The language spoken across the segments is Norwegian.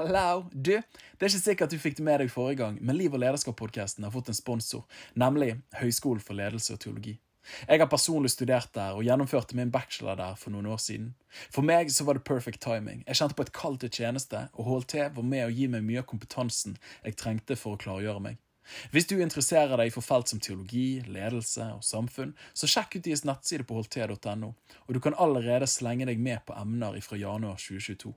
Hello! Du, det er ikke sikkert du fikk det med deg forrige gang, men Liv og lederskap-podkasten har fått en sponsor, nemlig Høgskolen for ledelse og teologi. Jeg har personlig studert der og gjennomførte min bachelor der for noen år siden. For meg så var det perfect timing. Jeg kjente på et kall til tjeneste, og HLT var med å gi meg mye av kompetansen jeg trengte for å klargjøre meg. Hvis du interesserer deg for felt som teologi, ledelse og samfunn, så sjekk ut deres nettside på holt.no, og du kan allerede slenge deg med på emner fra januar 2022.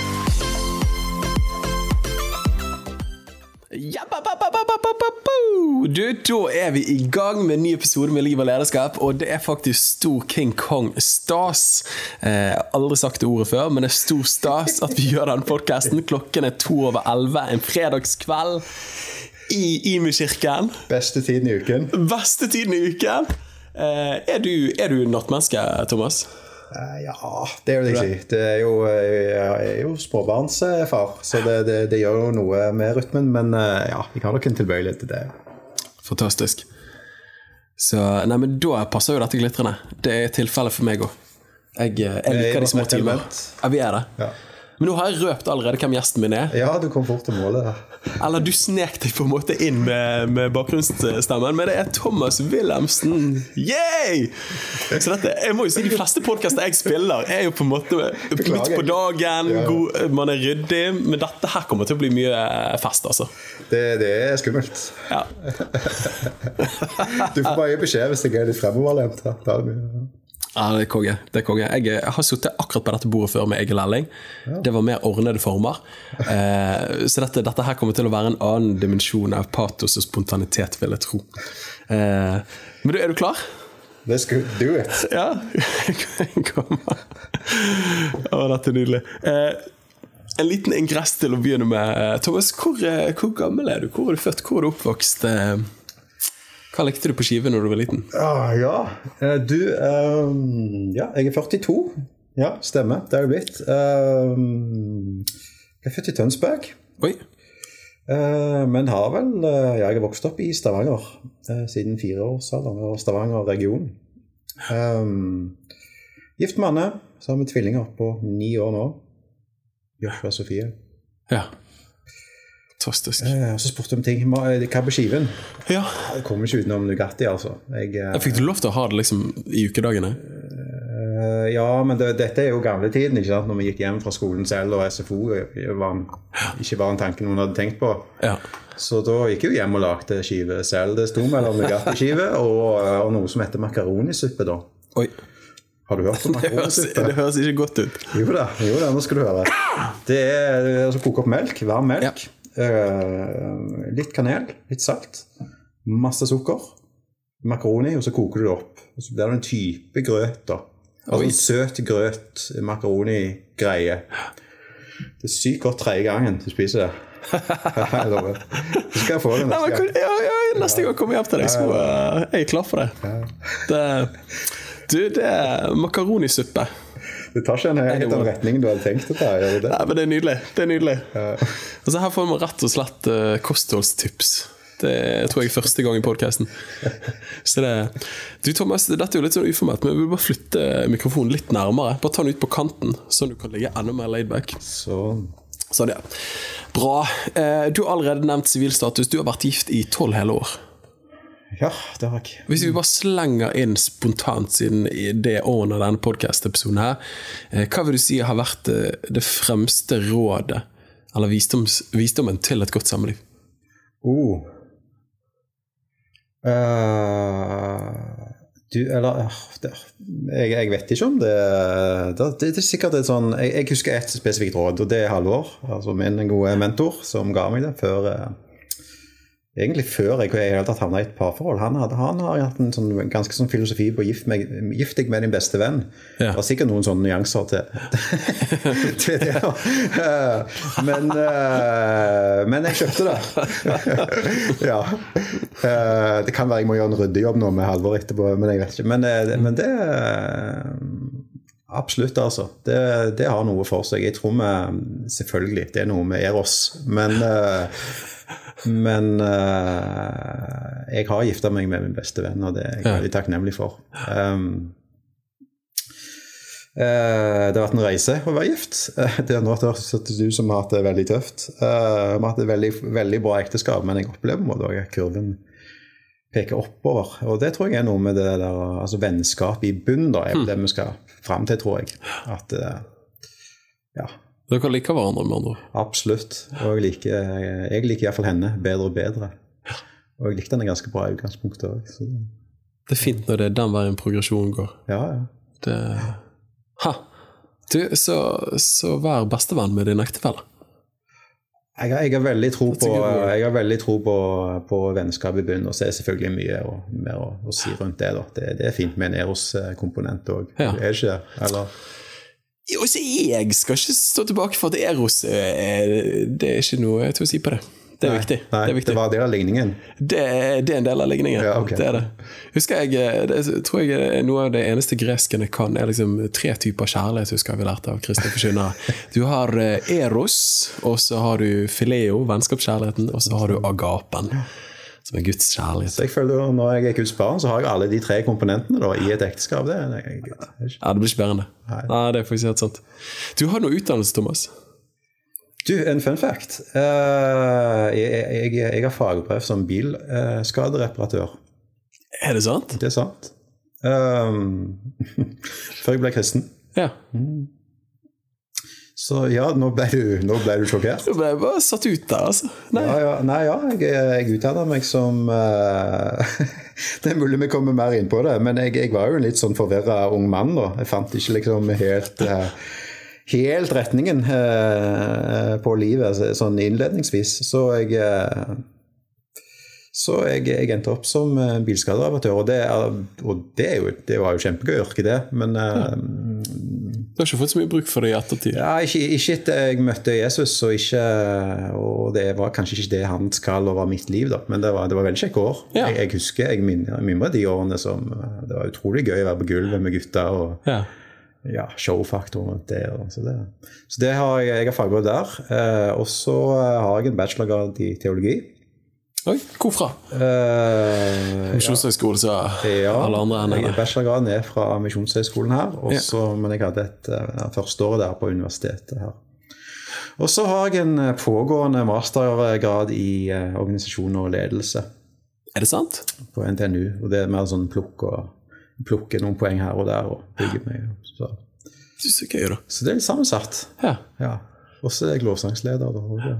Du, Da er vi i gang med en ny episode med Liv og lederskap, og det er faktisk stor King Kong-stas. Eh, aldri sagt det ordet før, men det er stor stas at vi gjør den podkasten. Klokken er to over elleve en fredagskveld i Imi-kirken. Beste tiden i uken. Beste tiden i uken. Eh, er, du, er du nattmenneske, Thomas? Eh, ja, det vil jeg si. Det er jo, jeg er jo småbarnsfar, så det, det, det, gjør jo noe med rytmen. Men eh, ja, jeg har nok en tilbøyelighet til det. Fantastisk. Så nei, men da passer jo dette glitrende. Det er tilfellet for meg òg. Jeg, eh, jeg, liker de små timer. Ja, vi er det. Ja. Men nå har jeg røpt allerede hvem gjesten min er. Ja, du kom fort til målet. Eller du snek deg på en måte inn med, med bakgrunnsstemmen, men det er Thomas Wilhelmsen. Yay! Så dette, jeg må jo si De fleste podkaster jeg spiller, er jo på en måte midt på dagen, god, man er ryddig. Men dette her kommer til å bli mye fest, altså. Det, det er skummelt. Ja. du får bare gi beskjed hvis jeg er litt fremoverlent. Da er det mye ja, det er konge. Det er konge. Jeg, jeg har sittet akkurat på dette bordet før med Egil Elling. Ja. Det var mer ordnede former. Eh, så dette, dette, her kommer til å være en annen dimensjon av patos og spontanitet, vil jeg tro. Eh, men du, er du klar? Let's go do it. Ja. Kom. Å, dette er nydelig. Eh, en liten ingress til å begynne med. Thomas, hvor, eh, hvor, gammel er du? Hvor er du født? Hvor er du oppvokst? Eh, hva likte du på skive når du var liten? Ah, ja, eh, du um, Ja, jeg er 42. Ja, stemmer. Det er det blitt. Um, jeg er født i Tønsberg. Oi. Uh, men har vel uh, Jeg har vokst opp i Stavanger uh, siden fireårsalderen. Og Stavanger-regionen. Um, gift med Anne. Så har vi tvillinger på ni år nå. Joshua Sofie. Ja. Fantastisk. Eh, så spurte om ting. Eh, hva på skiven? Ja. Jeg kommer ikke utenom Nugatti, altså. Jeg, eh, Fikk du lov til å ha det liksom i ukedagene? Eh, ja, men det, dette er jo gamletiden, ikke sant? når vi gikk hjem fra skolen selv, og SFO var en, ikke var en tanke noen hadde tenkt på. Ja. Så da gikk jeg hjem og lagde skive selv. Det sto mellom Nugatti-skive og, og, noe som heter makaronisuppe. da. Oi. Har du hørt om makaronisuppe? Det, høres ikke godt ut. Jo da, jo da, nå skal du høre. Det er altså koke opp melk, varm melk. Ja. Uh, litt kanel, litt salt, masse sukker, makaroni, og så koker du det opp. Og så blir det en type grøt. da. Altså en søt grøt, makaroni-greie. Det er sykt godt tredje gangen du spiser det. Du skal få det neste gang. Ja, ja, neste gang kommer jeg opp til deg. Så uh, jeg er klar for det. det du, det er makaronisuppe. Det tar ikke en helt den retningen du hadde tenkt ta. Det? Nei, men det er nydelig. Det er nydelig. Ja. Altså, her får vi rett og slett uh, kostholdstips. Det tror jeg er første gang i podkasten. Du Thomas, dette er jo litt sånn uformelt, men vi vil bare flytte mikrofonen litt nærmere. Bare ta den ut på kanten, sånn du kan ligge enda mer laidback. Sånn. Sånn, ja. Bra. Eh, du har allerede nevnt sivilstatus. Du har vært gift i tolv hele år. Ja, det har jeg. Hvis vi bare slenger inn spontant siden det året av denne podkast-episoden her, eh, hva vil du si har vært eh, det fremste rådet, eller visdoms, visdommen, til et godt samliv? Oh. Uh, du, eller det, jeg, jeg, vet ikke om det Det, det er sikkert et sånn Jeg, jeg husker et spesifikt råd, og det er Halvor, altså min gode mentor, som ga meg det før egentlig før jeg i hele tatt havna i et parforhold. Han, hadde, han har hatt en sånn, ganske sånn filosofi på gift, meg, gift deg med din beste venn. Ja. Det var sikkert noen sånne nyanser til, til det. men, uh, men jeg kjøpte det. ja. Uh, det kan være jeg må gjøre en ryddejobb nå med Halvor etterpå, men jeg vet ikke. Men, men det Absolutt, altså. Det, det, har noe for seg. Jeg tror vi Selvfølgelig, det er noe med Eros. Men, men uh, jeg har gifta meg med min beste venn, og det er jeg ja. veldig takknemlig for. Um, uh, det har vært en reise å være gift. Det har hørt du som har hatt det veldig tøft. Vi har hatt et veldig, veldig bra ekteskap, men jeg opplever på en kurven peker oppover. Og det tror jeg er noe med det der altså vennskap i bunn, da, er mm. det vi skal fram til, tror jeg. At ja. Dere liker hverandre, med andre Absolutt. Og jeg liker, jeg liker iallfall henne bedre og bedre. Og jeg likte henne ganske bra i utgangspunktet òg. Det er fint når det er den veien progresjonen går. Ja, ja. Det... Ha! Du, så, så vær bestevenn med din ektefelle. Jeg har, jeg har, veldig tro på, har veldig tro på, på vennskap i bunnen, og så er det selvfølgelig mye å, mer å, å si rundt det. Det, det, er fint med en Eros-komponent òg, ja. er det ikke det? Eller? Jo, jeg skal ikke stå tilbake for at Eros er, det er ikke noe til å si på det. Det er, viktig. Nei, det er viktig. Det var del av ligningen? Det, det, er en del av ligningen. Ja, okay. Det er det. Husker jeg, eh, det tror jeg er noe av det eneste greskene kan, er liksom tre typer kjærlighet husker jeg vi lærte av Kristin Forsyner. Du har eh, eros, og så har du fileo, vennskapskjærligheten, og så har du agapen. Som er Guds kjærlighet. Så jeg føler Når jeg er Guds barn, så har jeg alle de tre komponentene da, i et ekteskap. Det, det, ja, det blir ikke bedre Nei. Nei, det er faktisk helt sant. Du har noe utdannelse, Thomas? Du, en fun fact. Uh, jeg, jeg, jeg, har fagbrev som bilskadereparatør. er det sant? Det er sant. Um, før jeg ble kristen. Ja. Mm. Så ja, nå ble du, nå ble du sjokkert? Nå ble bare satt ut der, altså. Nei, ja, ja, nei, ja jeg, jeg utdanna meg som uh, Det er mulig vi kommer mer inn på det, men jeg, jeg var jo en litt sånn forvirra ung mann, da. Jeg fant ikke liksom helt uh, helt retningen eh, på livet sånn innledningsvis. Så jeg eh, så jeg, jeg, endte opp som eh, bilskadereparatør, og, det, og det, jo, det, var jo kjempegøy yrke, det. Men ja. Du har ikke fått så mye bruk for det i ettertid? Ja, ikke, ikke etter jeg møtte Jesus, og, ikke, og det var kanskje ikke det han skal over mitt liv, da. Men det var, det var veldig kjekke år. Ja. Jeg, jeg, husker jeg mimrer de årene som Det var utrolig gøy å være på gulvet med gutta. og ja ja, showfaktor rundt det. Så det, så det har jeg, jeg har fagbrev der. Eh, og så har jeg en bachelorgrad i teologi. Oi, hvorfra? Uh, Misjonshøgskole, så ja, alle andre enn henne. Bachelorgraden er fra Misjonshøgskolen her, også, ja. men jeg hadde et uh, første året der på universitetet her. Og så har jeg en eh, pågående mastergrad i uh, organisasjon og ledelse. Er det sant? På NTNU. Og det er mer sånn plukk og plukke noen poeng her og der og bygge meg. Så. Så gøy, da. Så det er litt sammensatt. Ja. ja. Og så er jeg lovsangsleder. Da,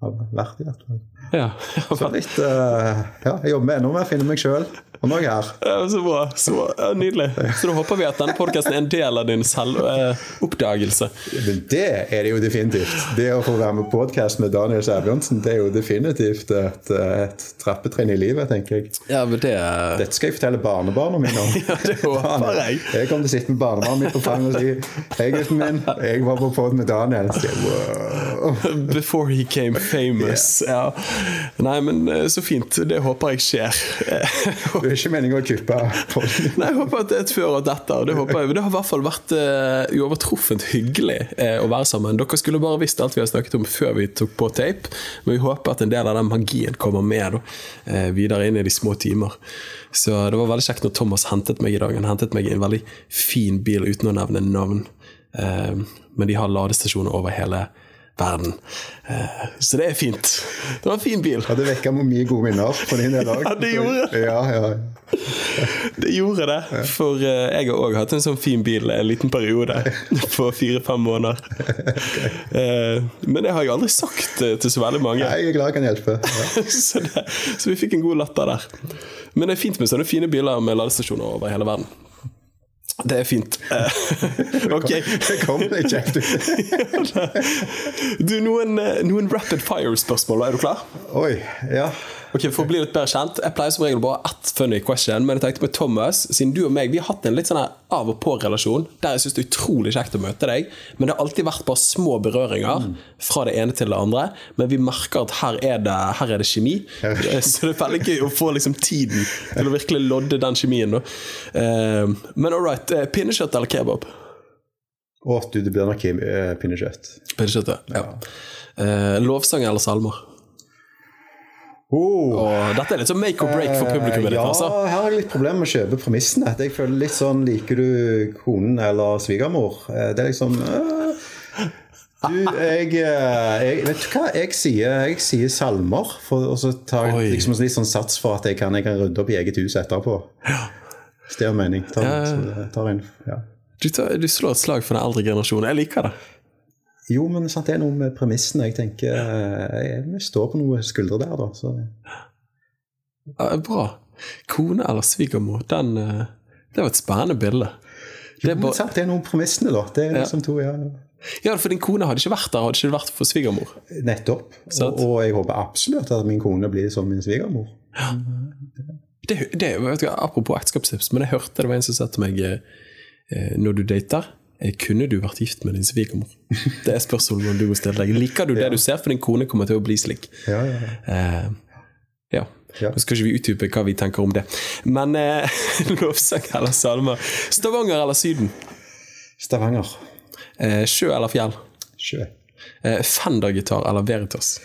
har vært i hvert fall. Ja. så litt uh, Ja, jeg jobber ennå med å finne meg sjøl. Og nå er jeg her. Ja, så bra. Så bra. Ja, nydelig. Så da håper vi at denne podkasten er en del av din selvoppdagelse. Uh, Men det er det jo definitivt. Det å få være med på podkast med Daniel Sæbjørnsen, det er jo definitivt et, et trappetrinn i livet, tenker jeg. Ja, men det... Dette skal jeg fortelle barnebarna mine om. ja, det håper jeg. Jeg kommer til å sitte med barnebarnet mitt på fanget og si Hei, gutten min, jeg var på pod med Daniel. Så, wow. Before he came famous. Yeah. Ja. Nei, men eh, så fint. Det håper jeg skjer. det er ikke meningen å kuppe folk? Nei, jeg håper at det er et før og etter Det, håper jeg. det har i hvert fall vært uh, uovertruffent hyggelig uh, å være sammen. Dere skulle bare visst alt vi har snakket om før vi tok på tape, men vi håper at en del av den magien kommer med da, uh, videre inn i de små timer. Så det var veldig kjekt når Thomas hentet meg i dag. Han hentet meg i en veldig fin bil uten å nevne navn. men de har ladestasjoner over hele verden. Eh, så det er fint. Det var en fin bil. Ja, Det vekka mye gode minner på din del òg. Ja, det gjorde det. Ja, ja. Det gjorde det. For eh, jeg har òg hatt en sånn fin bil en liten periode. På fire-fem måneder. Eh, men det har jeg aldri sagt til så veldig mange. Nei, jeg er glad jeg kan hjelpe. Ja. så, det, så vi fikk en god latter der. Men det er fint med sånne fine biler med ladestasjoner over hele verden. Det er fint. ok. Det kom kjekt ut. du, noen, eh, noen rapid fire-spørsmål. Er du klar? Oi, ja. Ok, For å bli litt bedre kjent Jeg pleier som regel bare ett funny question, men jeg tenkte med Thomas, siden du og meg vi har hatt en litt sånn av og på-relasjon, der jeg syns det er utrolig kjekt å møte deg, men det har alltid vært bare små berøringer fra det ene til det andre. Men vi merker at her er det, her er det kjemi, så det er veldig gøy å få liksom tiden til å virkelig lodde den kjemien. Da. Eh, men all right, eh, pinnekjøtt eller kebab? Å, du, det blir nok pinnekjøtt. pinnekjøtt. ja. Ja. Eh, lovsang eller salmer? Oh. Og dette er litt sånn make or break for publikummet ditt. ja, altså. her har jeg litt problemer med å kjøpe premissene. Jeg føler litt sånn Liker du konen eller svigermor? Eh, Det er liksom uh, Du, jeg, eh, jeg Vet du hva? Jeg sier, jeg sier salmer, for, og så tar jeg liksom litt sånn sats for at jeg kan, jeg kan rydde opp i eget hus etterpå. Hvis det gir mening. Tar, Ja, ja. tar inn, ja. Du, tar, du slår et slag for den eldre generasjonen. Jeg liker det. Jo, men sant, det er noe med premissene. Jeg tenker eh, jeg, jeg står på noen skuldre der, da. Så. Ja, bra. Kone eller svigermor, den eh, Det var et spennende bilde. Det er bare, sant, det er noe med premissene, da. Det er liksom to, ja. ja, for din kone hadde ikke vært der, hadde ikke vært for svigermor. Nettopp. Og, og jeg håper absolutt at min kone blir som min svigermor. Det, det, vet du, apropos ekteskapstips, men jeg hørte det var en som sa til meg eh, Når du dater, kunne du vært gift med din svigermor? Det er spørsmålet du må stille deg. Liker du det du ser, for din kone kommer til å bli slik? Ja, ja, ja. Eh, ja. Ja. Nå skal ikke vi utdype hva vi tenker om det. Men eh, lovsang eller salmer. Stavanger eller Syden? Stavanger. Eh, sjø eller fjell? Sjø. Eh, Fender-gitar eller Veritas?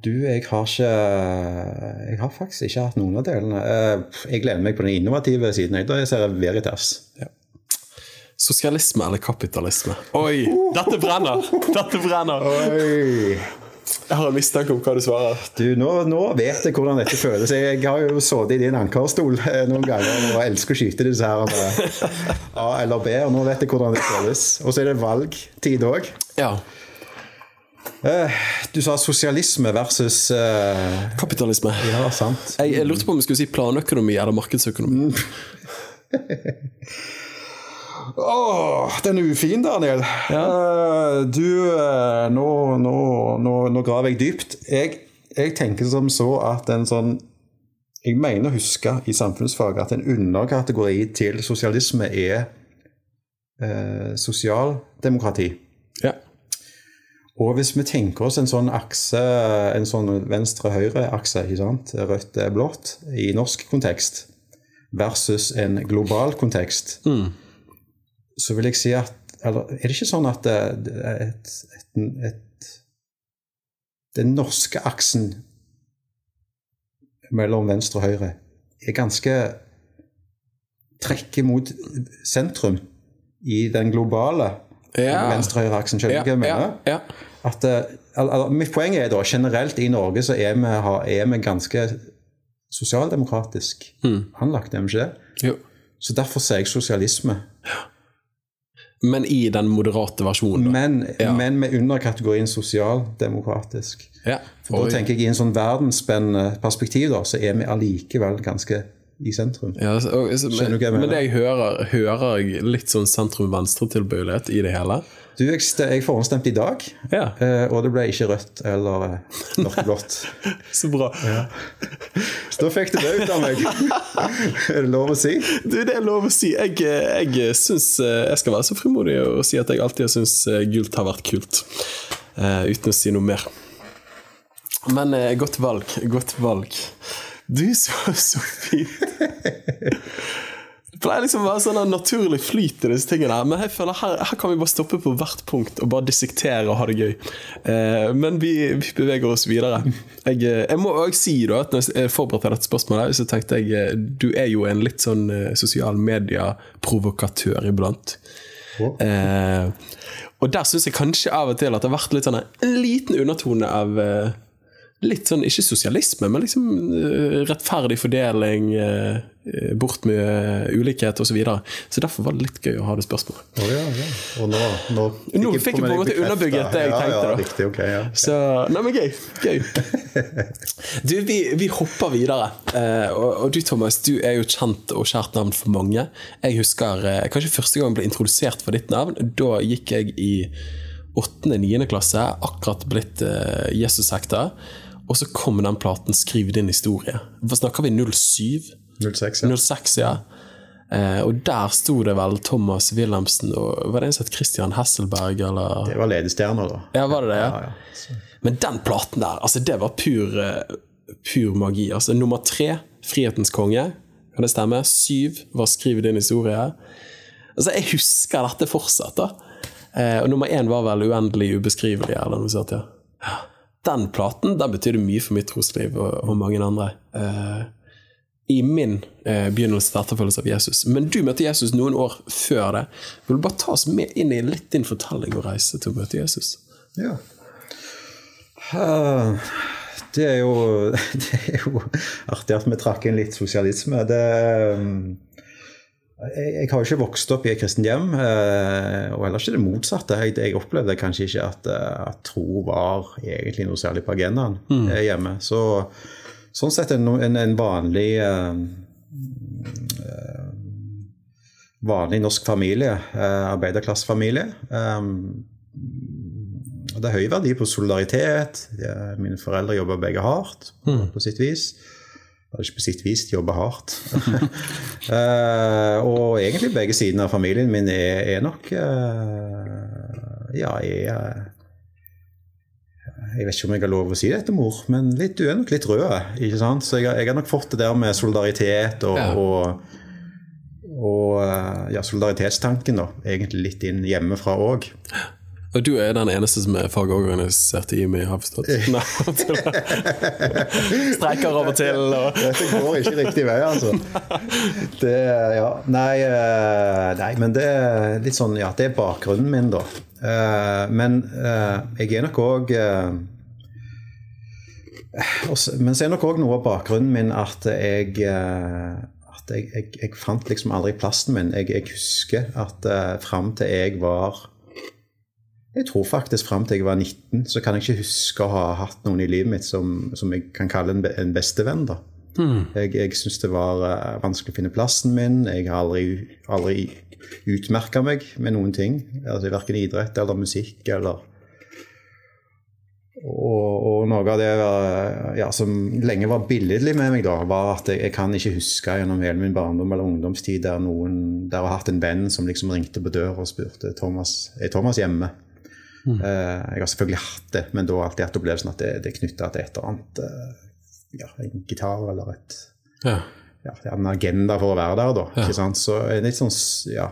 Du, jeg har ikke Jeg har faktisk ikke hatt noen av delene. Eh, Jeg gleder meg på den innovative siden. Jeg, ser jeg Veritas. Sosialisme eller kapitalisme? Oi, dette brenner! Dette brenner! Oi. Jeg har en mistanke om hva du svarer. Du, nå, nå vet jeg hvordan dette føles. Jeg har jo sittet i din ankerstol eh, noen ganger og elsker å skyte disse her med A eller B, og nå vet jeg hvordan det føles. Og så er det valgtid òg. Ja. Du sa sosialisme versus uh... Kapitalisme. Ja, sant. Jeg, jeg lurte på om vi skulle si planøkonomi eller markedsøkonomi. Åh, den er ufin, Daniel. Eh, du, uh, nå, nå, nå, nå graver jeg dypt. Jeg, jeg tenker som så at en sånn Jeg mener å huske i samfunnsfag at en underkategori til sosialisme er uh, sosialdemokrati. Ja. Og hvis vi tenker oss en sånn akse, en sånn venstre-høyre-akse, rødt-blått, i norsk kontekst, versus en global kontekst, så vil jeg si at eller, Er det ikke sånn at det, er et, et, et, den norske aksen mellom venstre og høyre er ganske trekker mot sentrum i den globale Ja. venstre-høyre-aksen? Skjønner du Ja, hva jeg ja, mener? ja. At, eller, al- mitt poeng er da generelt i Norge så er vi, har- er vi ganske sosialdemokratisk anlagt, er vi ikke det? Jo. Så derfor sier jeg sosialisme. Men i den moderate versjonen. Men, Ja. men med underkategorien sosialdemokratisk. Ja. For da tenker jeg I en sånn verdensspennende perspektiv da, så er vi allikevel ganske i sentrum. Ja, så, men, men det jeg hører, hører jeg litt sånn sentrum-venstre-tilbøyelighet i det hele. Du, jeg, jeg forhåndsstemte i dag, Ja, eh, og det ble ikke rødt eller eh, mørkeblått. så bra. Så da fikk du det ut av meg. er det lov å si? Du, det er lov å si. Jeg, jeg syns Jeg skal være så frimodig og si at jeg alltid har syntes gult har vært kult. Uh, uten å si noe mer. Men uh, godt valg. Godt valg. Du, så, så fint. Det pleier liksom være sånn naturlig flyt i disse tingene. her, Men jeg føler her, her kan vi bare stoppe på hvert punkt og bare dissektere og ha det gøy. Eh, men vi, vi beveger oss videre. Jeg, eh, jeg må også si da at når jeg forberedte dette spørsmålet, så tenkte jeg eh, du er jo en litt sånn sosial media-provokatør iblant. Eh, og der syns jeg kanskje av og til at det har vært litt sånn en liten undertone av Litt sånn, ikke sosialisme, men liksom eh, rettferdig fordeling, eh, eh, bort med ulikhet osv. Så, videre. så derfor var det litt gøy å ha det spørsmålet. Oh, ja, ja. Og nå, nå, Nå fikk jeg på en måte underbygget det jeg ja, tenkte, da. riktig, okay, ja. Så Nei, men gøy. gøy. Du, vi, vi hopper videre. Og, og du, Thomas, du er jo kjent og kjært navn for mange. Jeg husker kanskje første gang jeg ble introdusert for ditt navn. Da gikk jeg i 8.-9. klasse, akkurat blitt uh, Jesus-hekta. Og så kom den platen 'Skriv din historie'. Hva snakker vi? 07? 06, ja. 06, ja. Eh, og der sto det vel Thomas Wilhelmsen og Var det en som het Christian Hesselberg, eller? Det var ledestjerner, da. Ja, var det det? Ja, Ja, ja. Men den platen der, altså det var pur, eh, pur magi. Altså Nummer tre, 'Frihetens konge', kan det stemme? Syv var 'Skriv din historie'. Altså, jeg husker dette fortsatt, da. Eh, og nummer én var vel 'Uendelig ubeskrivelig', eller noe sånt. ja. Ja. Den platen den betydde mye for mitt trosliv og, og mange andre. Uh, I min uh, begynnelse til etterfølgelse av Jesus. Men du møtte Jesus noen år før det. Vil du bare ta oss med inn i litt din fortelling og reise til å møte Jesus? Ja. Uh, Det er jo, det er jo artig at vi trakk inn litt sosialisme. Det, eh, jeg, jeg har jo ikke vokst opp i et kristent hjem, eh, og heller ikke det motsatte. Jeg, jeg opplevde kanskje ikke at, eh, at tro var egentlig noe særlig på agendaen eh, hjemme. Så, sånn sett en, en, en vanlig eh, vanlig norsk familie, eh, arbeiderklassefamilie. Um, det er høy verdi på solidaritet. Mine foreldre jobber begge hardt på sitt vis. På sitt vis, jobber hardt. uh, og egentlig begge sidene av familien min er, er nok uh, Ja, er eh, Jeg vet ikke om jeg har lov å si det etter mor, men litt, du er nok litt rød. ikke sant? Så jeg, jeg har nok fått det der med solidaritet og, Ja. og, og ja, solidaritetstanken da, egentlig litt inn hjemmefra òg. Og du er den eneste som er fagorganisert i IMI, har forstått? Nei, Streiker av og til og Dette går ikke riktig vei, altså. Det, ja, nei, eh, nei, men det er litt sånn, ja, det er bakgrunnen min, da. Eh, Men eh, jeg er nok òg Men så er nok òg noe av bakgrunnen min at jeg at jeg, jeg, jeg fant liksom aldri plassen min. Jeg, jeg husker at uh, fram til jeg var jeg tror faktisk fram til jeg var 19, så kan jeg ikke huske å ha hatt noen i livet mitt som, som jeg kan kalle en, en bestevenn. da. Jeg, jeg syns det var uh, vanskelig å finne plassen min. Jeg har aldri, aldri utmerka meg med noen ting. Altså Verken idrett eller musikk eller og, og noe av det var, ja, som lenge var billedlig med meg, da, var at jeg, jeg kan ikke huske gjennom hele min barndom eller ungdomstid der noen der jeg har hatt en venn som liksom ringte på døra og spurte Thomas, er Thomas hjemme. Eh, jeg har selvfølgelig hatt det, men da alltid hatt opplevelsen at det, det er knytta til et eller annet eh, ja, En gitar eller et ja. ja, en agenda for å være der, da. Ikke sant? Så litt sånn, ja.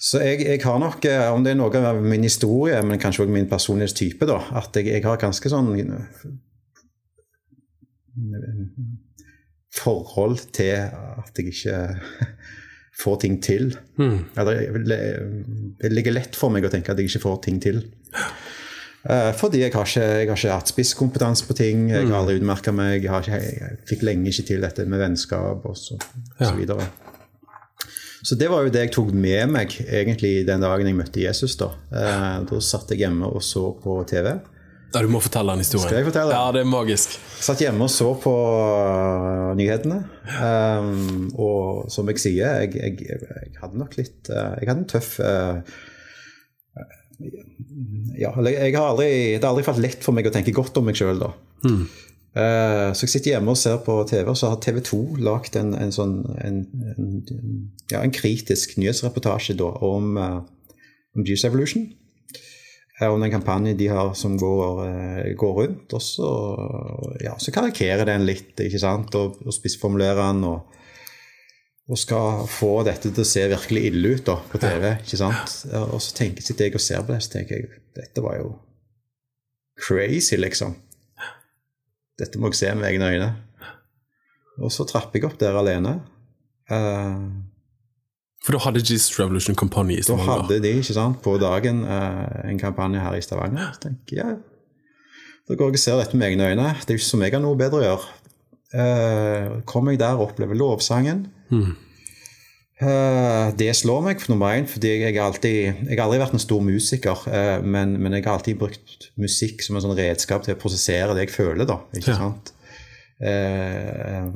Så jeg, jeg har nok, eh, om det er noe av min historie, men kanskje også min personlighetstype, da, at jeg, jeg har ganske sånn forhold til at jeg ikke får ting til. Eller det ligger lett for meg å tenke at jeg ikke får ting til. Uh, Fordi jeg har ikke, jeg har ikke hatt spisskompetanse på ting. Jeg har aldri utmerka meg. Jeg, har ikke, jeg fikk lenge ikke til dette med vennskap og så, og så videre. Så det var jo det jeg tok med meg egentlig den dagen jeg møtte Jesus. Da uh, Da satt jeg hjemme og så på TV. Ja, Du må fortelle den historien. Skal jeg fortelle? Ja, det er magisk. Jeg Satt hjemme og så på uh, nyhetene. Um, og som jeg sier, jeg, jeg, jeg hadde nok litt uh, Jeg hadde en tøff uh, Ja, jeg har aldri, det har aldri falt lett for meg å tenke godt om meg sjøl, da. Uh, så jeg sitter hjemme og ser på TV, og så har TV 2 lagd en, en sånn en, en, ja, en kritisk nyhetsreportasje da, om, uh, om Juice Evolution om den kampanjen de har som går, eh, går rundt. Og så, ja, så karikerer den litt, ikke sant, og, og spissformulerer den. Og, og skal få dette til å se virkelig ille ut da, på TV. ikke sant? Og så tenker sitter jeg og ser på det, så tenker jeg dette var jo crazy, liksom. Dette må jeg se med egne øyne. Og så trapper jeg opp der alene. Eh, For da hadde Jesus Revolution Company i Stavanger? da hadde de ikke sant, på dagen eh, en kampanje her i Stavanger. Så tenker jeg, ja, Da går jeg og ser dette med egne øyne. Det er jo ikke som jeg har noe bedre å gjøre. Eh, kommer jeg der og opplever lovsangen. Eh, det slår meg for nummer én, fordi jeg, alltid, jeg har aldri vært en stor musiker. Uh, men, men jeg har alltid brukt musikk som en sånn redskap til å prosessere det jeg føler. da, ikke Ja. sant? Eh,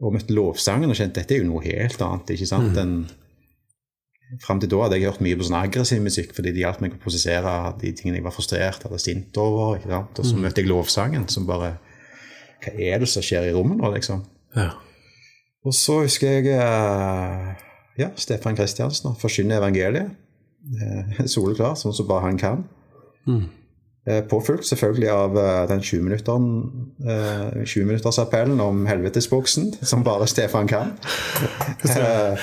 og møtte lovsangen og kjente dette er jo noe helt annet. ikke sant, Mm. Fram til da hadde jeg hørt mye på sånn aggressiv musikk fordi det hjalp meg å prosessere de tingene jeg var frustrert eller sint over. ikke sant? Og så møtte jeg lovsangen som bare Hva er det som skjer i rommet nå, liksom? Ja. Og så husker jeg eh, ja, Stefan Kristiansen forkynner evangeliet. Soleklart, Soleklar, sånn som bare han kan. Mm. Eh, Påfulgt selvfølgelig av eh, den 20-minuttersappellen 20 om helvetesboksen, som bare Stefan kan. Eh,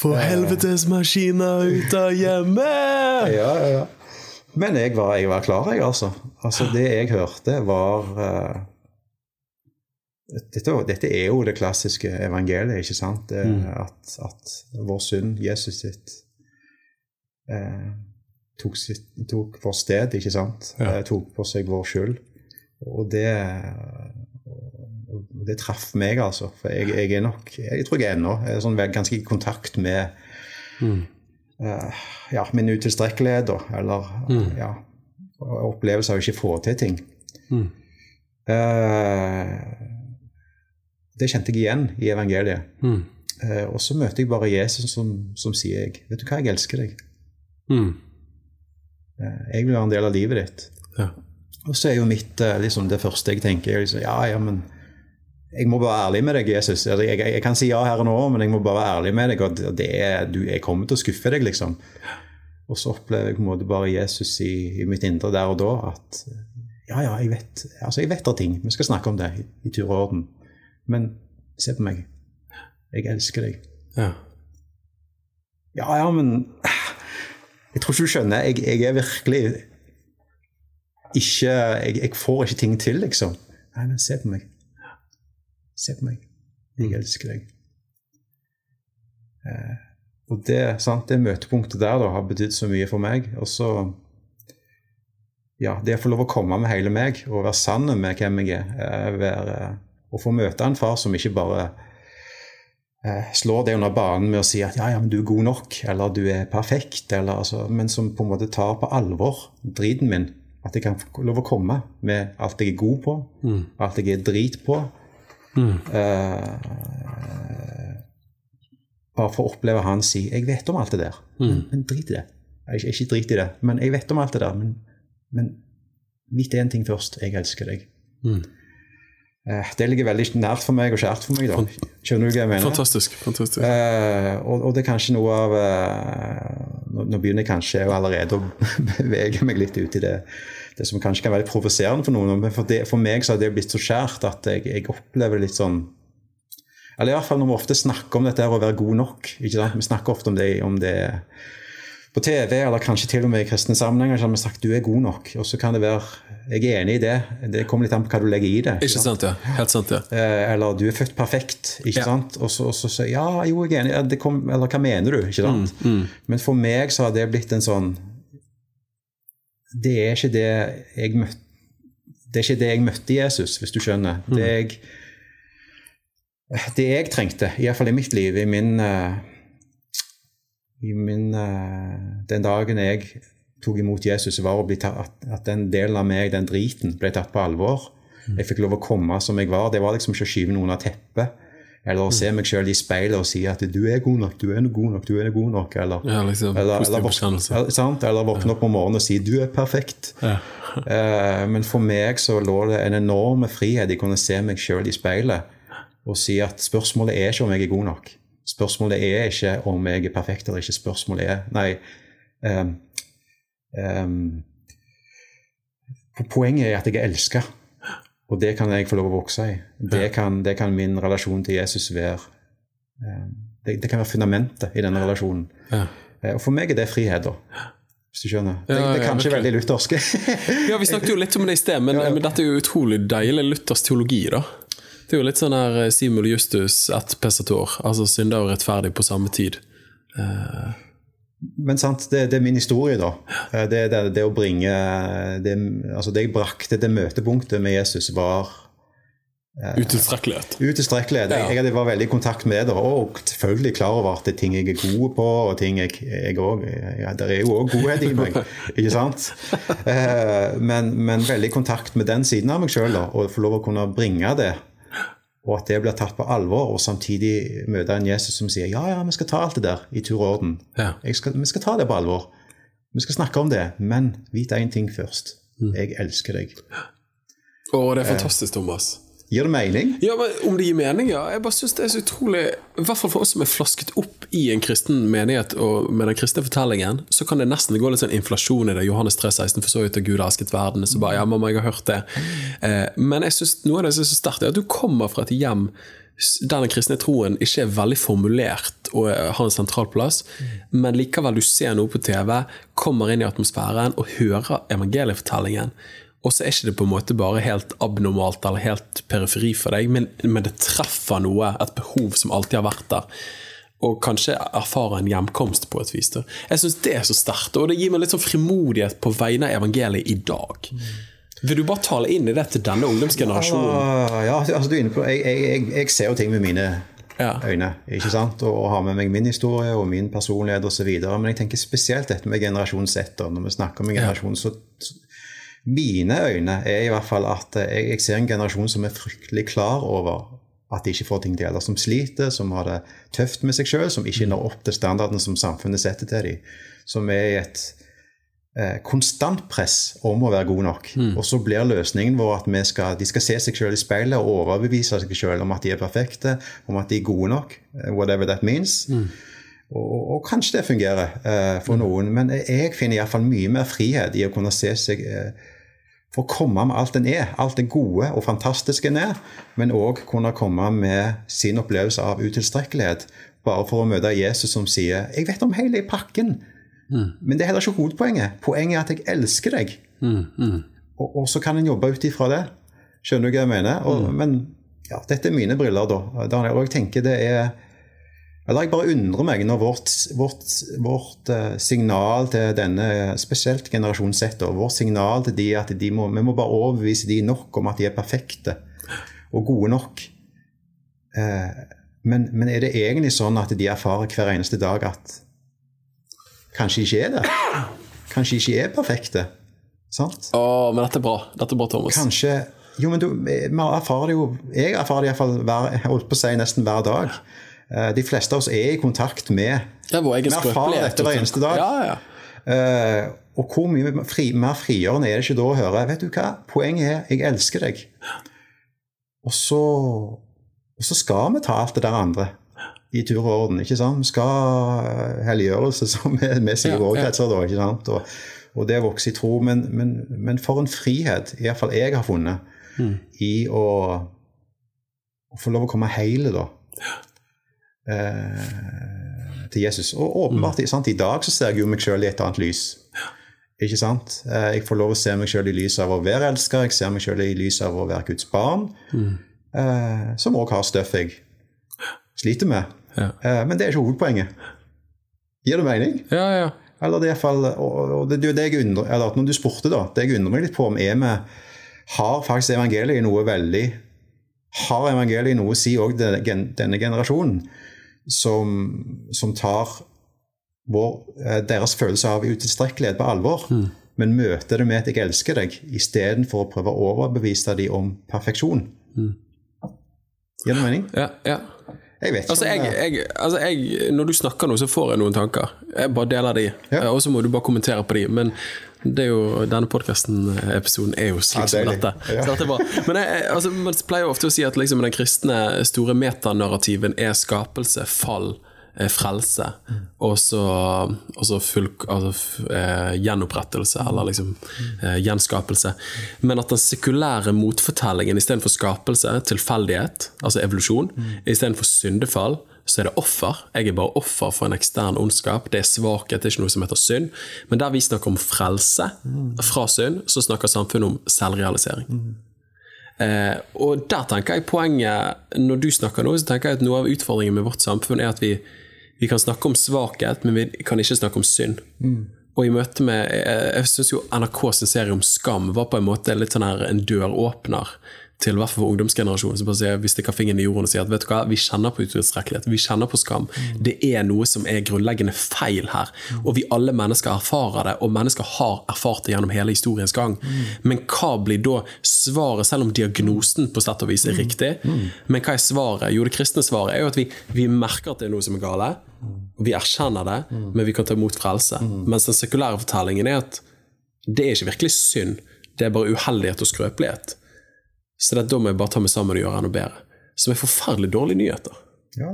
Få helvetesmaskiner ut av hjemmet! ja, ja, ja. Men jeg var, jeg var klar, jeg, altså. altså. Det jeg hørte, var eh, dette, dette er jo det klassiske evangeliet, ikke sant? Det, at, at vår synd, Jesus sitt, eh, tok, sitt, tok vår sted, ikke sant? Ja. Eh, tok på seg vår skyld. Og det, og det traff meg, altså. For jeg, jeg er nok Jeg tror jeg ennå er sånn ganske i kontakt med eh, ja, min utilstrekkelighet. Eller ja, opplevelse av å ikke få til ting. Eh, det kjente jeg igjen i evangeliet. Mm. Eh, og så møter jeg bare Jesus som, som sier jeg, vet du hva, jeg elsker deg. Mm. Eh, jeg vil være en del av livet ditt. Ja. Og så er jo mitt eh, liksom det første jeg tenker, er liksom, ja, ja, men jeg må bare være ærlig med deg, Jesus. Altså, jeg, jeg, kan si ja her og nå, men jeg må bare være ærlig med deg, og det- det er, du, jeg kommer til å skuffe deg, liksom. Og så opplever jeg på en måte bare Jesus i, i mitt indre der og da, at ja, ja, jeg vet, altså jeg vet av ting. Vi skal snakke om det i, i tur og orden. Men se på meg. Jeg elsker deg. Ja. Ja, ja, men Jeg tror ikke du skjønner. Jeg, jeg er virkelig ikke jeg, jeg får ikke ting til, liksom. Nei, men se på meg. Se på meg. Jeg elsker deg. Eh, og det, sant, det møtepunktet der da, har betydd så mye for meg. Og så Ja, det å få lov å komme med hele meg og være sann med hvem jeg er. eh, Være, og få møte en far som ikke bare eh, slår det under banen med å si at ja, ja, men du er god nok, eller du er perfekt, eller, altså, men som på en måte tar på alvor driten min. At jeg kan få lov å komme med alt jeg er god på, alt jeg er drit på. Eh, bare for å oppleve han si 'Jeg vet om alt det der', men, men drit i det. Ikke, ikke drit i det, men jeg vet om alt det der. Men, men vit én ting først. Jeg elsker deg. Eh, det ligger veldig nært for meg og kjært for meg. da. Skjønner du hva jeg mener? Fantastisk. fantastisk. Eh, og, og det er kanskje noe av eh, nå, nå begynner jeg kanskje allerede å bevege meg litt ut i det, det som kanskje kan være litt provoserende for noen. Men for, det, for meg så har det blitt så skjært at jeg, jeg opplever det litt sånn Eller i hvert fall når vi ofte snakker om dette her å være god nok. ikke sant? Vi snakker ofte om det, om det på TV, eller kanskje til og med i kristne sammenhenger, så har vi sagt du er god nok. Og så kan det være Jeg er enig i det. Det kommer litt an på hva du legger i det. Ikke sant, ja. Helt sant, ja. Eh, eller du er født perfekt, ikke Ja. sant? Og så, sier ja, jo, jeg er enig, det kom, eller hva mener du? ikke sant? Mm, Men for meg så har det blitt en sånn Det er ikke det jeg møtte det er ikke det jeg møtte Jesus, hvis du skjønner. Det jeg, det jeg trengte, iallfall i mitt liv, i min, eh, min eh, Den dagen jeg tok imot Jesus, var å bli tatt, at, den delen av meg, den driten, ble tatt på alvor. Jeg fikk lov å komme som jeg var. Det var liksom ikke å skyve noen av teppet. Eller å se meg sjøl i speilet og si at 'du er god nok, du er god nok', du er god nok. Eller, Ja, liksom, eller, eller, eller, eller våkne opp om morgenen og si 'du er perfekt'. Ja. uh, men for meg så lå det en enorm frihet i å kunne se meg sjøl i speilet og si at spørsmålet er ikke om jeg er god nok. Spørsmålet er ikke om jeg er perfekt eller ikke. Spørsmålet er Nei. Um, um, poenget er at jeg er elska, og det kan jeg få lov å vokse i. Det kan, det kan min relasjon til Jesus være. Um, det, det kan være fundamentet i denne relasjonen. Ja. Eh, Og for meg er det frihet, da. Hvis du skjønner. Det, Ja, det er ja, kanskje ja, veldig luthersk. Ja, Vi snakket jo litt om det i sted, men, men dette er jo utrolig deilig Luthers teologi. da. Det er jo litt sånn her eh, Simul Justus et pesator, altså synder og rettferdig på samme tid. Men sant, det, det er min historie, da. Eh, Det, det, det å bringe det, altså det jeg brakte til møtepunktet med Jesus, var Utilstrekkelighet. Utilstrekkelighet. Jeg, Ja. jeg var veldig i kontakt med det, og selvfølgelig klar over at det er ting jeg er god på, og ting jeg, jeg også, ja, Det er jo òg godhet i meg, ikke sant? Eh, Men, men veldig i kontakt med den siden av meg sjøl, og få lov å kunne bringe det. Og at det blir tatt på alvor, og samtidig møte en Jesus som sier ja, ja, vi skal ta alt det der i tur og orden. Ja. Jeg skal, vi skal ta det på alvor. Vi skal snakke om det, men vit én ting først. Jeg elsker deg. Å, det er fantastisk, Thomas. Gir det mening? Ja, men Om det gir mening, ja. Jeg bare synes det er så utrolig I hvert fall for oss som er flasket opp i en kristen menighet og med den kristne fortellingen, så kan det nesten gå litt sånn inflasjon i det. Johannes 3,16 for så vidt at Gud har elsket verden. Så bare, ja, mamma, jeg har hørt det. Eh, men jeg synes noe av det som er så sterkt, er at du kommer fra et hjem der den kristne troen ikke er veldig formulert og har en sentral plass, men likevel du ser noe på TV, kommer inn i atmosfæren og hører evangeliefortellingen. Og så er ikke det på en måte bare helt abnormalt eller helt periferi for deg, men, men det treffer noe, et behov som alltid har vært der. Og kanskje erfare en hjemkomst på et vis. Da. Jeg syns det er så sterkt, og det gir meg litt sånn frimodighet på vegne av evangeliet i dag. Vil du bare tale inn i det til denne ungdomsgenerasjonen? Ja, ja, altså du er inne på Jeg, jeg, jeg, ser jo ting med mine Ja. øyne. ikke sant? Og, og har med meg min historie og min personlighet osv. Men jeg tenker spesielt dette med generasjon Z. Når vi snakker om en generasjon, så, så Mine øyne er i hvert fall at jeg, jeg ser en generasjon som er fryktelig klar over at de ikke får ting til. Eller som sliter, som har det tøft med seg sjøl, som ikke når opp til standarden som samfunnet setter til dem. Som er i et eh, konstant press om å være god nok. Og så blir løsningen vår at skal, de skal se seg sjøl i speilet og overbevise seg sjøl om at de er perfekte, om at de er gode nok. eh, Whatever that means. Og, og kanskje det fungerer eh, for noen, men jeg finner iallfall mye mer frihet i å kunne se seg eh, for å komme med alt en er, alt det gode og fantastiske en er, men òg kunne komme med sin opplevelse av utilstrekkelighet, bare for å møte Jesus som sier 'Jeg vet om hele pakken', men det er heller ikke hovedpoenget. Poenget er at jeg elsker deg. Og, og så kan en jobbe ut ifra det. Skjønner du hva jeg mener? Og, Men ja, dette er mine briller, da. Daniel, og jeg tenker det er eller jeg bare undrer meg når vårt, vårt, vårt eh, signal til denne, spesielt generasjon Z, og vårt signal til de at de må, vi må bare overbevise de nok om at de er perfekte og gode nok. Eh, men, men er det egentlig sånn at de erfarer hver eneste dag at kanskje ikke er det? Kanskje ikke er perfekte? Sant? Å, men dette er bra. Dette er bra, Thomas. Kanskje Jo, men du, vi erfarer det jo Jeg erfarer det iallfall hver, holdt på å si nesten hver dag. Eh, De fleste av oss er i kontakt med Ja, Vi erfarer dette hver eneste dag. Ja, ja. Eh, og hvor mye fri, mer frigjørende er det ikke da å høre Vet du hva, poenget er jeg elsker deg. Og så, og så skal vi ta alt det der andre i tur og orden. ikke sant? Vi skal eh, helliggjørelse, som vi, vi sier i våre kretser. da, ikke sant? Og, og det å vokse i tro. Men, men, men for en frihet, iallfall jeg har funnet, i å, å få lov å komme hele, da. Eh, til Jesus. Og åpenbart, sant? i dag så ser jeg jo meg sjøl i et annet lys. Ikke sant? Eh, Jeg får lov å se meg sjøl i lys av å være elsker, jeg ser meg sjøl i lys av å være Guds barn, eh, som òg har støff jeg sliter med. Ja. Eh, men det er ikke hovedpoenget. Gir det mening? ja, ja. Eller det er iallfall og og det det jeg undrer, eller når du spurte, da, det jeg undrer meg litt på om er vi Har faktisk evangeliet noe veldig Har evangeliet noe å si òg denne generasjonen, som, som tar vår, eh, deres følelse av utilstrekkelighet på alvor, men møter det med at 'jeg elsker deg', istedenfor å prøve å overbevise dem om perfeksjon? Gir det mening? ja, ja. Jeg vet ikke. Altså, jeg, jeg, altså jeg, når du snakker nå, så får jeg noen tanker. Jeg bare deler de, Ja. og så må du bare kommentere på de. Men det er jo, denne podkasten-episoden er jo slik Ja, som dette. Ja. Så dette er bra. Men jeg, altså, man pleier jo ofte å si at liksom, den kristne store metanarrativen er skapelse, fall, eh, frelse, og så, full altså, eh, gjenopprettelse, eller liksom eh, gjenskapelse. Men at den sekulære motfortellingen istedenfor skapelse, tilfeldighet, altså evolusjon, istedenfor syndefall, så er det offer. Jeg er bare offer for en ekstern ondskap. Det er svakhet, det er ikke noe som heter synd. Men der vi snakker om frelse fra synd, så snakker samfunnet om selvrealisering. Eh, og der tenker jeg poenget Når du snakker nå, så tenker jeg at noe av utfordringen med vårt samfunn er at vi, vi kan snakke om svakhet, men vi kan ikke snakke om synd. Og i møte med Jeg, jeg syns jo NRK sin serie om skam var på en måte litt sånn her en døråpner til hvert fall for ungdomsgenerasjonen. som bare sier, Vi stikker fingeren i jorden og sier at vet du hva, vi kjenner på utilstrekkelighet, vi kjenner på skam. Det er noe som er grunnleggende feil her. Og vi alle mennesker erfarer det, og mennesker har erfart det gjennom hele historiens gang. Men hva blir da svaret, selv om diagnosen på slett og vis er riktig? Men hva er svaret? Jo, det kristne svaret er jo at vi, vi merker at det er noe som er gale. Vi erkjenner det, men vi kan ta imot frelse. Mens den sekulære fortellingen er at det er ikke virkelig synd, det er bare uheldighet og skrøpelighet. Så det, da må jeg bare ta meg sammen og gjøre enda bedre. Som er forferdelig dårlige nyheter. Ja.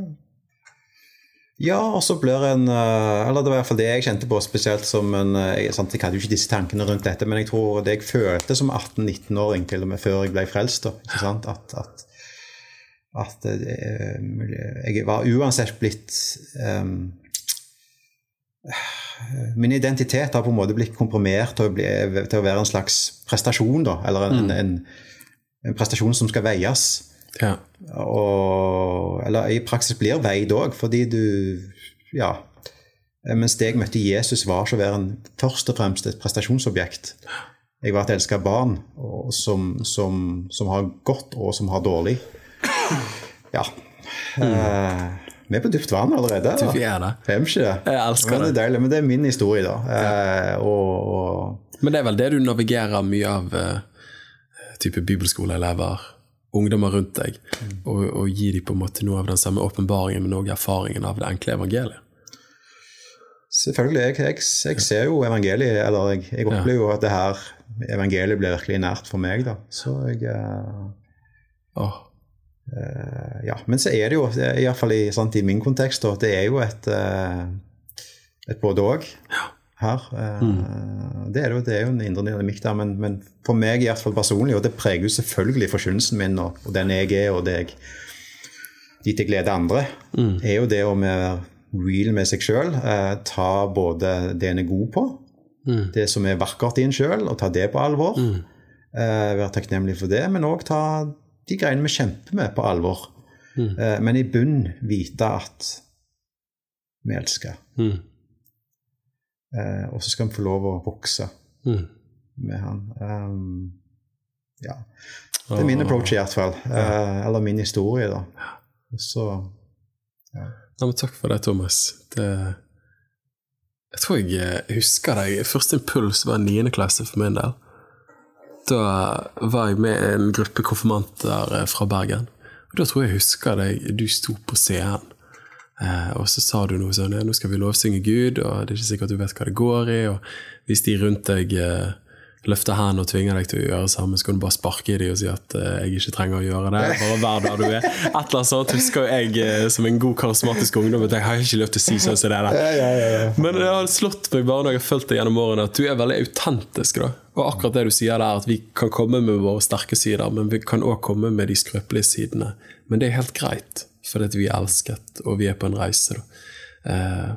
ja, og så blir en eh, Eller det var i hvert fall det jeg kjente på spesielt som en eh, jeg, sant, jeg hadde jo ikke disse tankene rundt dette, men jeg tror det jeg følte som 18-19-åring, til og med før jeg ble frelst, da, at, at, at eh, jeg var uansett blitt um, Min identitet har på en måte blitt komprimert til å, bli, til å være en slags prestasjon, da, eller en, en, en prestasjon som skal veies. Ja. Og, eller i praksis blir veid òg, fordi du Ja. Mens det jeg møtte Jesus, var ikke å være en, først og fremst et prestasjonsobjekt. Jeg var et elska barn og, som, som, som, har godt, og som har dårlig. Ja. Eh, vi er på dypt vann allerede. Da. vi er det. Er vi ikke det? Jeg elsker Men det. er deilig, men det er min historie, da. Eh, og, og Men det er vel det du navigerer mye av eh, type bibelskoleelever, ungdommer rundt deg, og, og gi dem på en måte noe av den samme åpenbaringen, men også erfaringen av det enkle evangeliet. Selvfølgelig. Jeg, jeg, jeg ser jo evangeliet, eller jeg, jeg opplever jo at det her evangeliet blir virkelig nært for meg, da. Så jeg uh... Eh, Ja. Men så er det jo, iallfall i, sant, i min kontekst, da, at det er jo et, eh, et både-og her. Mm. Det er jo, det er jo en indre dynamikk der, men, men for meg i hvert fall personlig, og det preger jo selvfølgelig forkynnelsen min og, og den jeg er, og det jeg dit jeg gleder andre, er jo det å være real med seg sjøl. Eh, ta både det en er god på, det som er vakkert i en sjøl, og ta det på alvor. Eh, være takknemlig for det, men òg ta de greiene vi kjemper med, på alvor. Eh, men i bunn vite at vi elsker. Mm. Eh, og så skal vi få lov å vokse Mm. med han. Um, ja. Det er min approach i hvert fall. Eh, eller min historie, da. Så Ja, men takk for det, Thomas. Det, jeg tror jeg eh, husker deg. Første impuls var niende klasse for min del. Da var jeg med en gruppe konfirmanter eh, fra Bergen. Og Da tror jeg jeg husker deg, du sto på scenen. Eh, og så sa du noe sånn ja, 'Nå skal vi lovsynge Gud', og det er ikke sikkert du vet hva det går i. Og hvis de rundt deg eh, løfter hendene og tvinge deg til å gjøre samme, så kan du bare sparke i dem og si at uh, jeg ikke trenger å gjøre det. Bare vær der du er. Et eller annet sånt husker jeg uh, som en god karismatisk ungdom at jeg har ikke lov til å si sånn som det der. Men det har slått meg bare når jeg har fulgt deg gjennom årene, at du er veldig autentisk. da. Og akkurat det du sier der, at vi kan komme med våre sterke sider, men vi kan òg komme med de skrøpelige sidene. Men det er helt greit, fordi vi er elsket, og vi er på en reise. da. Uh,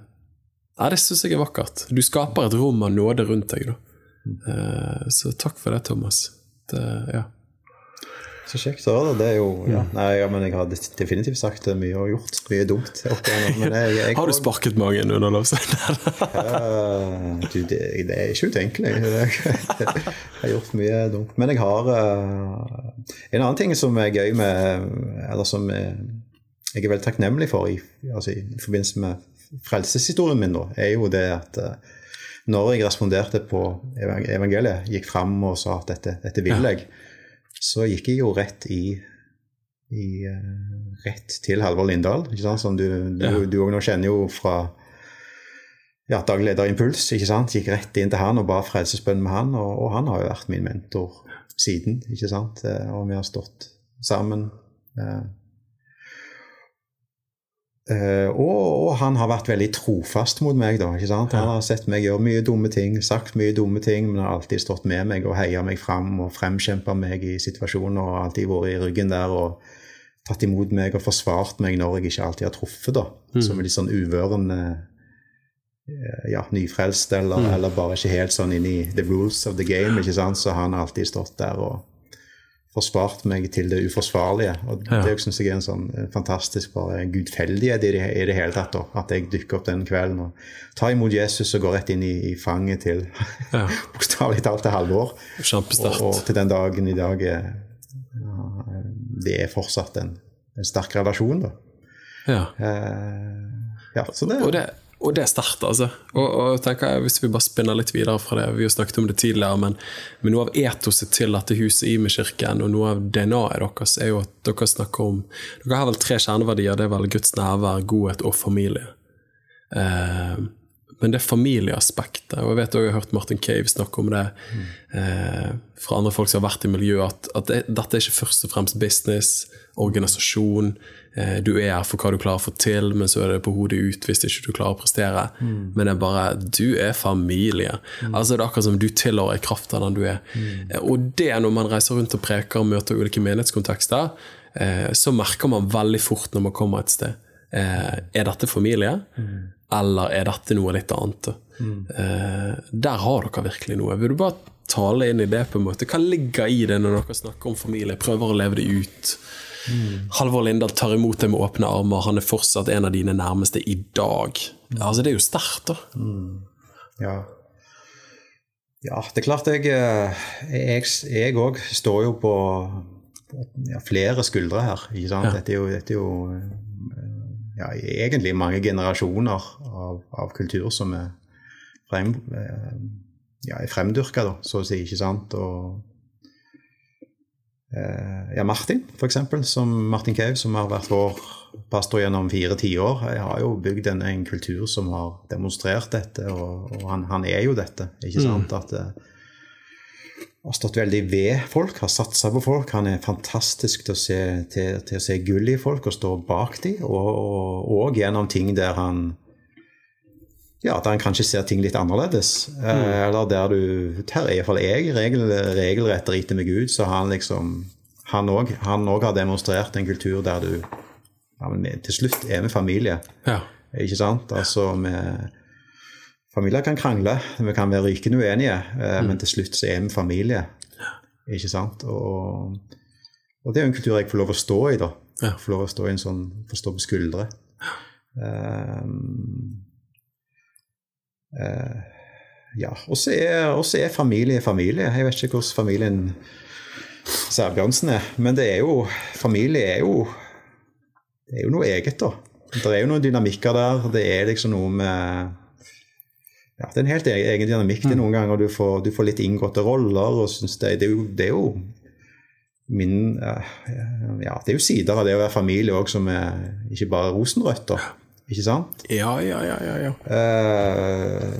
ja, det syns jeg er vakkert. Du skaper et rom av nåde rundt deg. da. Eh, så takk for det, Thomas. Det, ja. Så kjekt å høre det. Det er jo ja. Nei, ja, men jeg har definitivt sagt det mye og gjort mye dumt. Men jeg, jeg, Har du sparket magen under lovsangen? uh, du, det, det er ikke utenkelig. Jeg har gjort mye dumt. Men jeg har uh, En annen ting som er gøy med Eller som jeg er veldig takknemlig for i, altså i forbindelse med frelseshistorien min, da, er jo det at eh, når jeg responderte på evangeliet, gikk fram og sa at dette, dette vil jeg, så gikk jeg jo rett i i, eh, rett til Halvor Lindahl, som du, òg Ja. nå kjenner jo fra ja, daglig leder Impuls. ikke sant? Gikk rett inn til han og ba frelsesbønn med han, og, og han har jo vært min mentor siden. ikke sant? Eh, Og vi har stått sammen. Eh, og, og han har vært veldig trofast mot meg. da, ikke sant? Han har sett meg gjøre mye dumme ting, sagt mye dumme ting, men har alltid stått med meg og heia meg fram og fremkjempa meg i situasjoner og alltid vært i ryggen der og tatt imot meg og forsvart meg når jeg ikke alltid har truffet. da, Som er litt sånn uvørende eh, ja, nyfrelst eller, eller bare ikke helt sånn inn i the rules of the game. ikke sant? Så han har alltid stått der og forsvart meg til det uforsvarlige. Og Ja. det syns jeg er en sånn eh, fantastisk bare gudfeldighet i det, i det hele tatt. da, At jeg dukker opp den kvelden og tar imot Jesus og går rett inn i, i fanget til Ja. bokstavelig talt til halvår. Og, og til den dagen i dag er ja, det er fortsatt en, en sterk relasjon, da. Ja. Eh, ja, så det, Og det, og det starter, altså. Og, og tenker jeg, Hvis vi bare spinner litt videre fra det, vi har snakket om det tidligere, men, men noe av etoset til dette huset i Kirken, og noe av DNA-et deres, er jo at dere snakker om Dere har vel tre kjerneverdier. Det er vel Guds nærvær, godhet og familie. Eh, men det familieaspektet Og jeg vet også, jeg har hørt Martin Cave snakke om det eh, fra andre folk som har vært i miljøet, at, at det, dette er ikke først og fremst business, organisasjon. Eh, du er her for hva du klarer å få til, men så er det på hodet ut hvis ikke du klarer å prestere. Men det er bare Du er familie. Altså Det er akkurat som du tilhører kraften den du er. Mm. Og det når man reiser rundt og preker og møter ulike menighetskontekster, eh, så merker man veldig fort når man kommer et sted. Eh, er dette familie, eller er dette noe litt annet? Eh, der har dere virkelig noe. Vil du bare tale inn i det? på en måte? Hva ligger i det når dere snakker om familie? Prøver å leve det ut? Halvor Lindahl tar imot deg med åpne armer. Han er fortsatt en av dine nærmeste i dag. Altså, Det er jo sterkt, da. Ja. ja, det er klart jeg Jeg òg står jo på ja, flere skuldre her. ikke sant? Ja. Dette er jo, dette er jo ja, egentlig mange generasjoner av, av kultur som er, frem, eh, ja, er fremdyrka, da, så å si. ikke sant? Og eh, ja, Martin, for eksempel, som Martin Cave, som har vært vår pastor gjennom fire tiår, har jo bygd en, en kultur som har demonstrert dette, og, og han, han er jo dette. ikke sant? At eh, har stått veldig ved folk, har satsa på folk. Han er fantastisk til å se, til, til å se gull i folk og stå bak dem, og, og, og gjennom ting der han ja, der han kanskje ser ting litt annerledes. Mm. eller der du Her er iallfall jeg regel, regelrett driter med Gud, så han liksom Han òg har demonstrert en kultur der du ja, men til slutt er vi familie. Ja. Ikke sant? Altså, med, familier kan krangle, vi kan være rykende uenige, mm. men til slutt så er vi familie. Ikke sant? Og, og det er jo en kultur jeg får lov å stå i, da. Ja. Får lov å stå i en sånn, få stå på skuldre. Um, eh, ja. Og så er, er familie familie. Jeg vet ikke hvordan familien Sæbjørnsen er, men det er jo Familie er jo det er jo noe eget, da. Det er jo noen dynamikker der. Det er liksom noe med ja, Det er en helt e- egen dynamikk det noen ganger. Du får, du får litt inngåtte roller. og synes det, det, er jo, det er jo min eh, Ja, det er jo sider av det å være familie òg som er ikke bare rosenrødt, da. Ikke sant? Ja, ja, ja, ja, ja. Eh,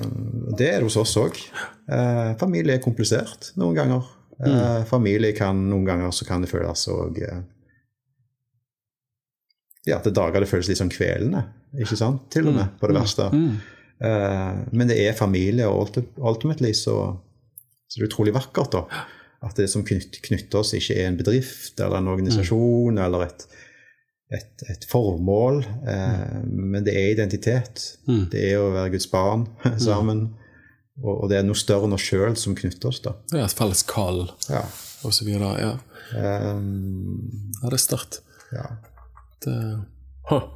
det er det hos oss òg. Eh, familie er komplisert noen ganger. Eh, familie kan noen ganger så kan det føles òg eh, Ja, til dager det føles litt sånn kvelende, ikke sant? Til og med, på det verste. Eh, men det er familie, og ulti- ultimately så, så det er utrolig vakkert, da. At det som knytter oss, ikke er en bedrift eller en organisasjon eller et, et, et formål, eh, men det er identitet. Mm. Det er å være Guds barn sammen. Og, og det er noe større enn oss sjøl som knytter oss, da. Er et felles kall, Ja. og så videre. Ja, Um, ja det er sterkt. ja. Det... Huh.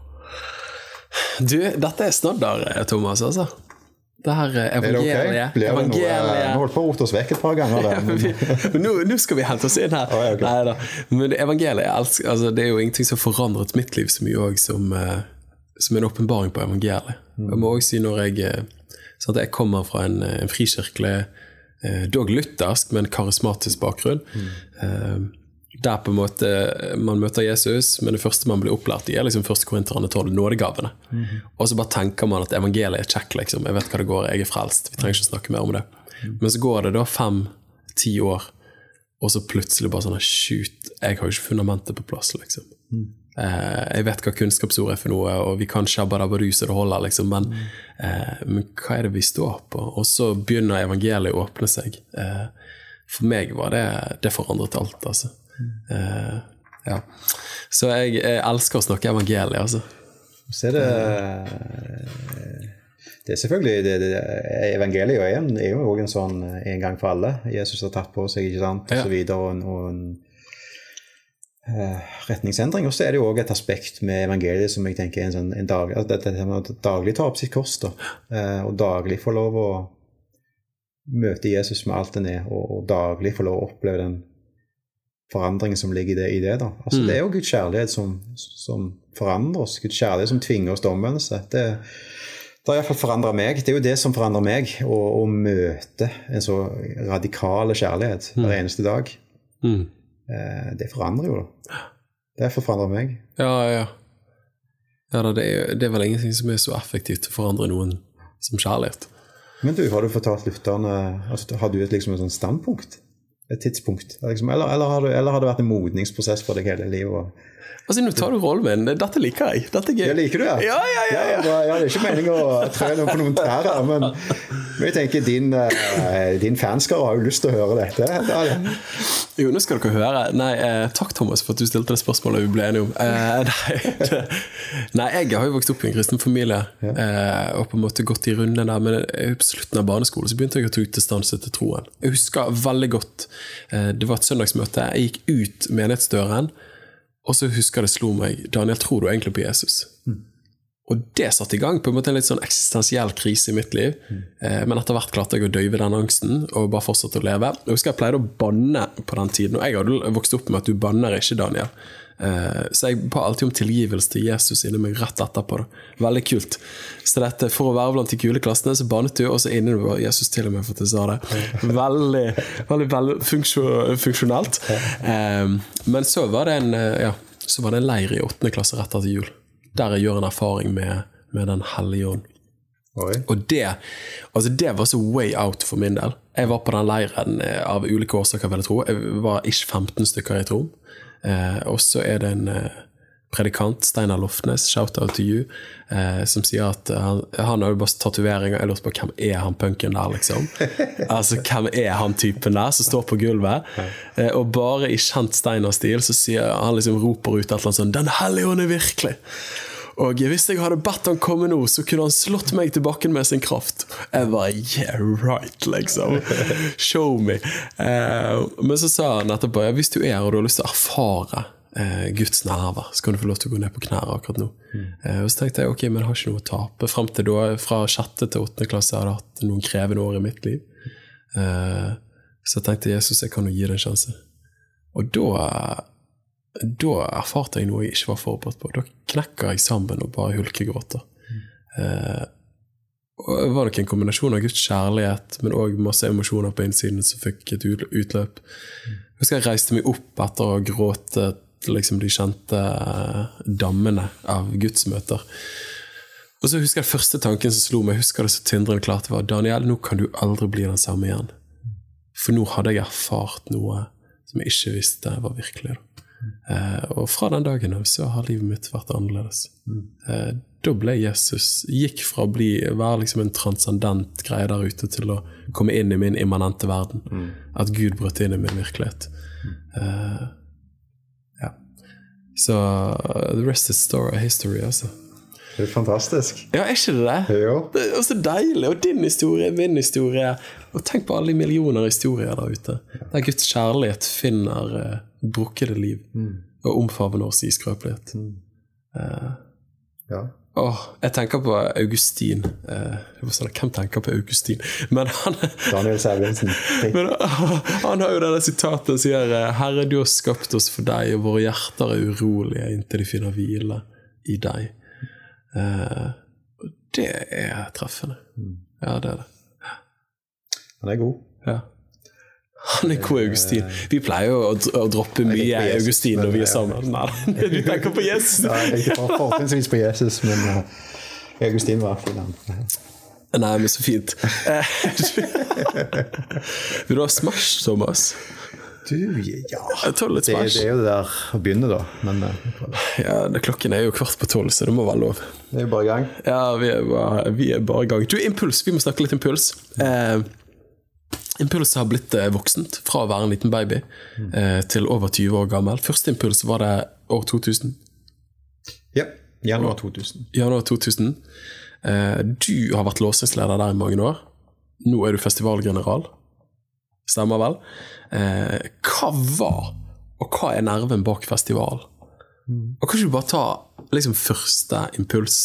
Du, dette er snadder, Thomas, altså. Det her evangeliet. Er det ok? evangeliet. Vi holdt på å rote oss vekk et par ganger. Nå, skal vi hente oss inn her. Oh, okay. Neida. Men evangeliet altså, det er jo ingenting som har forandret mitt liv så mye òg som, eh, som en åpenbaring på evangeliet. Mm. Jeg må også si når jeg eh, sånn jeg kommer fra en, eh, en frikirkelig, eh, dog luthersk, men karismatisk bakgrunn. Mm. Der på en måte man møter Jesus, men det første man blir opplært i, er liksom første Korinterne 12, nådegavene. Mhm. Og så bare tenker man at evangeliet er kjekk, liksom. Jeg vet hva det går, jeg er frelst. Vi trenger ikke snakke mer om det. Mhm. Men så går det da fem-ti år, og så plutselig bare sånn Shoot, jeg har jo ikke fundamentet på plass, liksom. Mm. Eh, jeg vet hva kunnskapsord er for noe, og vi kan shabadabadu så det holder, liksom, men, eh, men hva er det vi står på? Og så begynner evangeliet å åpne seg. Eh, for meg var det Det forandret alt, altså. Eh, ja. Så jeg, jeg elsker å snakke evangeliet, altså. så er det Det er selvfølgelig det, det, Evangeliet er, en, er jo også en sånn en gang for alle. Jesus har tatt på seg, ikke sant, og så videre, og en, og en uh, retningsendring. Og så er det jo òg et aspekt med evangeliet som jeg tenker er en sånn en dag, altså dette dette med å daglig ta opp sitt kors, da. uh, og daglig få lov å møte Jesus med alt den er, og, og daglig få lov å oppleve den forandringen som ligger i det. I det, da. Altså, Mm. Det er jo Guds kjærlighet som, som forandrer oss. Guds kjærlighet som tvinger oss til omvendelse. Det, det har iallfall forandra meg. Det er jo det som forandrer meg, å, å møte en så radikal kjærlighet hver eneste dag. Mm. Eh, det forandrer jo, da. Derfor forandrer meg. Ja, ja. ja da, det, er, det er vel ingenting som er så effektivt til å forandre noen som kjærlighet. Men du, har du fortalt lytterne altså, Har du et, liksom, et standpunkt? Et tidspunkt? Liksom, eller, eller, har du, eller, har det vært en modningsprosess for deg hele livet? Altså, Nå tar du rollen min. Dette liker jeg. Dette er gøy. Det liker du, ja? Ja, ja, ja, ja. bra. ja det er ikke meningen å trø noen på noen trær her, men, jeg tenker din, eh, din fanskare har jo lyst til å høre dette. Da, Jo, nå skal dere høre. Nei, eh, Takk, Thomas, for at du stilte det spørsmålet vi ble enige om. Eh, nei, nei, jeg har jo vokst opp i en kristen familie eh, og på en måte gått i runde der. Men på slutten av barneskolen så begynte jeg å ta ut distanse til troen. Jeg husker veldig godt Det var et søndagsmøte. Jeg gikk ut menighetsdøren, og så husker jeg det slo meg Daniel, tror du egentlig på Jesus? Og det satte i gang på en måte en litt sånn eksistensiell krise i mitt liv. Eh, men etter hvert klarte jeg å døyve den angsten og bare fortsette å leve. Jeg husker jeg pleide å banne på den tiden, og jeg hadde vokst opp med at du banner ikke, Daniel. Eh, så jeg ba alltid om tilgivelse til Jesus inni meg rett etterpå. Veldig kult. Så dette, For å være blant de kule klassene, så bannet du, og så inni var Jesus til og med for at jeg sa det. Veldig, veldig, veldig funksjonelt. Men så var det en eh, ja, så var det en leir i åttende klasse rett etter jul der jeg gjør en erfaring med, med Den hellige ånd. Oi. Og det, altså det var så way out for min del. Jeg var på den leiren eh, av ulike årsaker, vil jeg tro. Jeg var ikke 15 stykker i et rom. Eh, og så er det en eh, predikant, Steinar Lofnes, shout-out to you, eh, som sier at han, han har jo bare tatoveringer. Jeg lurte på hvem er han punken der, liksom? altså, hvem er han typen der som står på gulvet? Eh, og bare i kjent Steinar-stil så sier han liksom roper ut et eller annet sånn 'Den hellige ånd er virkelig'. Og hvis jeg hadde bedt han komme nå, så kunne han slått meg til bakken med sin kraft. Jeg var yeah right, liksom. Show me. Uh, men så sa han etterpå ja, hvis du er her og du har lyst til å erfare uh, Guds nærvær, så kan du få lov til å gå ned på knær akkurat nå. Eh, og så tenkte jeg ok, men jeg har ikke noe å tape. Frem til da, fra sjette til åttende klasse, hadde jeg hatt noen krevende år i mitt liv. Så jeg tenkte Jesus, jeg kan jo gi det en sjanse. Og da da erfarte jeg noe jeg ikke var forberedt på. Da knekker jeg sammen og bare hulkegråter. Eh, og var nok en kombinasjon av Guds kjærlighet, men òg masse emosjoner på innsiden som fikk et utløp. utløp. Jeg husker jeg reiste meg opp etter å ha gråtet liksom, de kjente eh, dammene av gudsmøter. Og så husker jeg første tanken som slo meg, jeg husker det så tindrende klart, var Daniel, nå kan du aldri bli den samme igjen. For nå hadde jeg erfart noe som jeg ikke visste var virkelig. Da. Eh, og fra den dagen av så har livet mitt vært annerledes. Eh, da ble Jesus Gikk fra å bli, være liksom en transcendent greie der ute til å komme inn i min immanente verden. At Gud brøt inn i min virkelighet. Eh, ja. Så the rest is story, history, altså. Det er fantastisk. Ja, er ikke det det? Jo. Det er også deilig. Og din historie, min historie. Og tenk på alle de millioner historier der ute. Der Guds kjærlighet finner eh, brukkede liv og omfavne oss i skrøpelighet. Ja. Åh, jeg tenker på Augustin. Eh, det sånn, hvem tenker på Augustin? Men han, Daniel Sævjensen. men han har jo denne sitatet som sier eh, Herre, du har skapt oss for deg, og våre hjerter er urolige inntil de finner hvile i deg. Eh, og det er treffende. Ja, det er det. Han er god. Ja. Han er god Augustin. Vi pleier jo å, å droppe mye Jesus, Augustin når vi er sammen. Nei, du tenker på Jesus. Ja, jeg tenker for- fortrinnsvis på Jesus, men uh, Augustin var fin, han. Nei, men så fint. Eh, Vil du ha Smash, Thomas? Du, ja det, Smash. det er jo det der å begynne, da. Men uh, Ja, det, Klokken er jo kvart på tolv, så det må være lov. Vi er bare i gang. Ja, vi er bare, vi er bare i gang. Du, Impuls. Vi må snakke litt impuls. Eh, impuls har blitt eh, voksent fra å være en liten baby mm. til over 20 år gammel. Første impuls var det år 2000. Ja. Januar 2000. Januar 2000. Eh, du har vært låsingsleder der i mange år. Nå er du festivalgeneral. Stemmer vel? Hva var, og hva er nerven bak festival? Og kan ikke du bare ta liksom første impuls?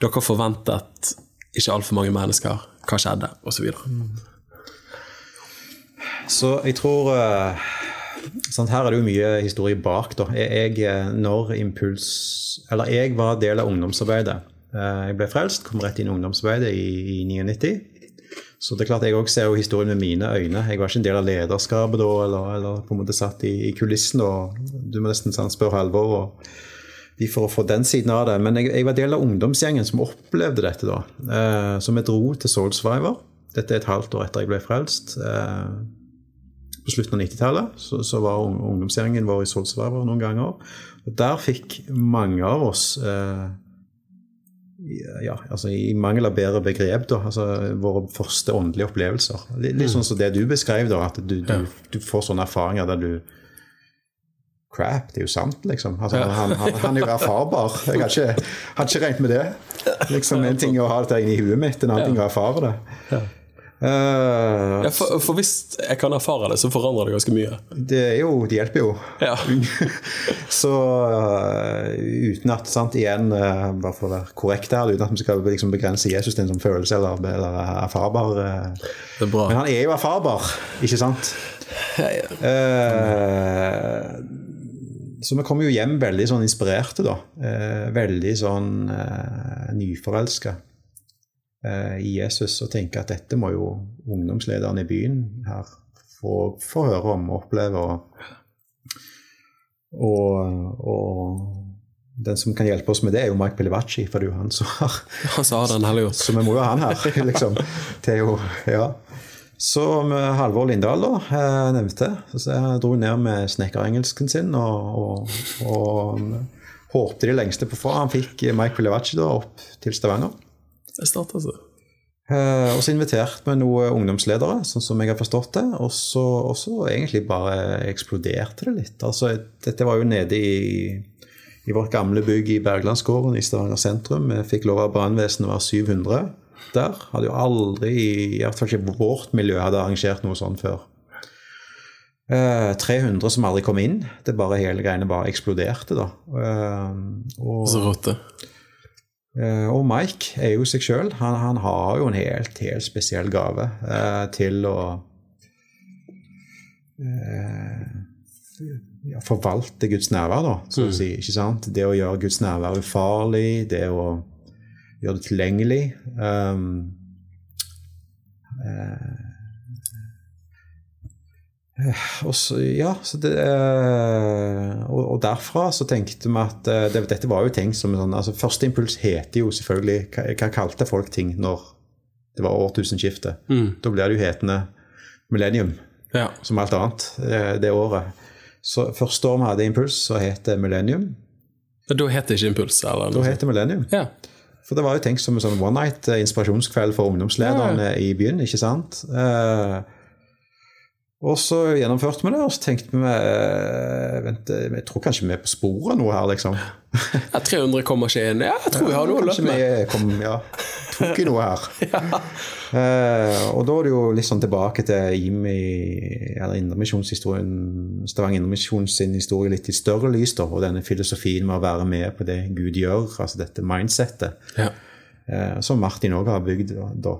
Dere forventet ikke altfor mange mennesker. Hva skjedde? Og så videre. Så jeg tror sånn, Her er det jo mye historie bak. da. Jeg, jeg, når impuls Eller jeg var del av ungdomsarbeidet. Eh, Jeg ble frelst, kom rett inn i ungdomsarbeidet i, i 99. Så det er klart jeg også ser jo historien med mine øyne. Jeg var ikke en del av lederskapet da, eller, eller på en måte satt i, i kulissen. Og du må nesten sånn, spørre Halvor. og de for å få den siden av det. Men jeg, jeg var del av ungdomsgjengen som opplevde dette, da. Eh, så vi dro til Soul Survivor. Dette er et halvt år etter jeg ble frelst. Eh, på slutten av 90-tallet så, så var ung- ungdomsgjengen vår i Soul noen ganger. Og der fikk mange av oss eh, ja, altså I mangel av bedre begrep, da, altså våre første åndelige opplevelser. Litt, litt sånn som det du beskrev, da, at du, du, du får sånne erfaringer der du Crap, det er jo sant, liksom. Altså, han, han, han er jo erfarbar. Jeg har ikke, har ikke regnet med det. Liksom En ting er å ha dette inni huet mitt, en annen ting er å erfare det. Eh, Ja, for, for hvis jeg kan erfare det, så forandrer det ganske mye. det er jo Det hjelper jo. Ja. Så uh, uten at sant, igjen, uh, bare for å være korrekt her, uten at vi skal liksom begrense Jesus til en sånn følelse eller, eller erfarbar uh, Det er bra. Men han er jo erfarbar, ikke sant? Uh, så vi kom jo hjem veldig sånn inspirerte, da. Uh, veldig sånn uh, nyforelska i Jesus og tenke at dette må jo ungdomslederen i byen her få, få høre om og oppleve. Og, og, og den som kan hjelpe oss med det, er jo Mike Pelevacci, for det er jo han som har Han sa Den heller jo. Så vi må jo ha han her, liksom. Det er jo, ja. Så med Halvor Lindahl, da, jeg nevnte. Så jeg dro ned med snekkerengelsken sin og, og, og håpte de lengste på få. Han fikk Mike Pelevacci da opp til Stavanger. Det starter altså. Eh, og så inviterte vi noen ungdomsledere, sånn som jeg har forstått det. Og så, egentlig bare eksploderte det litt. Altså, dette var jo nede i, i vårt gamle bygg i Berglandsgården i Stavanger sentrum. Vi fikk lov av brannvesenet var 700 der. Hadde jo aldri, i hvert fall ikke vårt miljø, hadde arrangert noe sånt før. Eh, 300 som aldri kom inn. Det bare Hele greiene bare eksploderte, da. Eh, og, Så råte. Eh, Og Mike er jo seg sjøl. Han, han har jo en helt, helt spesiell gave eh, til å eh, ja, forvalte Guds nærvær, da, så å si. ikke sant? Det å gjøre Guds nærvær ufarlig, det å gjøre det tilgjengelig. Um, eh, så, ja, så det, eh, og, og derfra så tenkte vi at eh, det, dette var jo ting som sånn, altså Første impuls heter jo selvfølgelig Hva, hva kalte folk ting når det var årtusenskifte? Da blir det jo hetende millennium, Ja. som alt annet eh, det året. Så første år vi hadde impuls, så het det millennium. Men Da het det ikke Impuls? Eller Da het det millennium. Ja. For det var jo tenkt som en sånn one night eh, inspirasjonskveld for ungdomslederne i byen, ikke sant? Eh, og så gjennomførte vi det, og så tenkte vi eh, Vent, eh, jeg tror kanskje vi er på sporet nå her, liksom. ja 300 kommer ikke inn. Ja, jeg tror vi har noe å løpe med. vi kom, ja, tok i noe her. Eh, og da er det jo litt sånn tilbake til IMI, eller Indremisjonshistorien, Stavanger Indremisjon sin historie litt i større lys, da, og denne filosofien med å være med på det Gud gjør, altså dette mindsettet. Ja. eh, som Martin òg har bygd. da.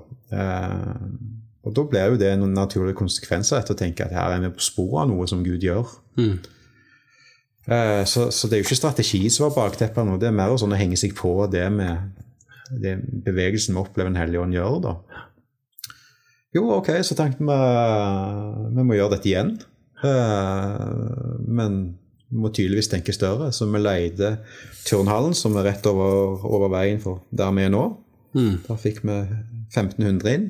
Eh, og da blir jo det noen naturlige konsekvenser etter å tenke at her er vi på sporet av noe som Gud gjør. Eh, så, så det er jo ikke strategi som var bakteppet, nå, det er mer sånn å henge seg på det med det bevegelsen vi opplever Den hellige ånd gjør. da. Jo, ok, så tenkte vi vi må gjøre dette igjen. Eh, men vi må tydeligvis tenke større, så vi leide turnhallen, som er rett over, over veien for der vi er nå. Da fikk vi 1500 inn.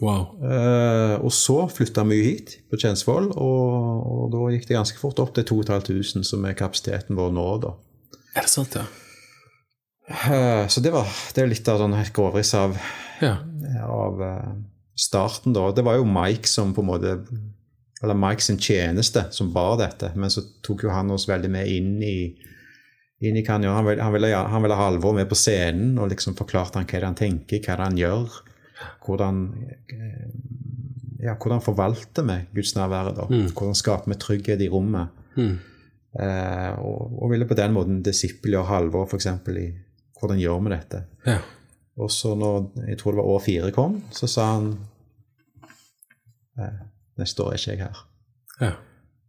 Wow. Eh, og så flytta vi hit, på Kjensvoll, og, og da gikk det ganske fort opp til 2500, som er kapasiteten vår nå. da. Er det sant, ja? Eh, så det, var, det er litt av sånn helt grovriss av, Ja. av eh, starten, da. Det var jo Mike som på en måte Eller Mike sin tjeneste som bar dette, men så tok jo han oss veldig med inn i inn i hva han gjør. Han ville, han ville, han ville ha Halvor med på scenen og liksom forklarte han hva han tenker, hva han gjør. Hvordan, eh, ja, hvordan forvalter vi gudsnærværet? da? Hvordan skaper vi trygghet i rommet? Eh, og, og ville på den måten disippelgjøre Halvor f.eks. i hvordan gjør vi dette. ja. Og så når jeg tror det var år fire kom, så sa han eh, Neste år er ikke jeg her. Ja.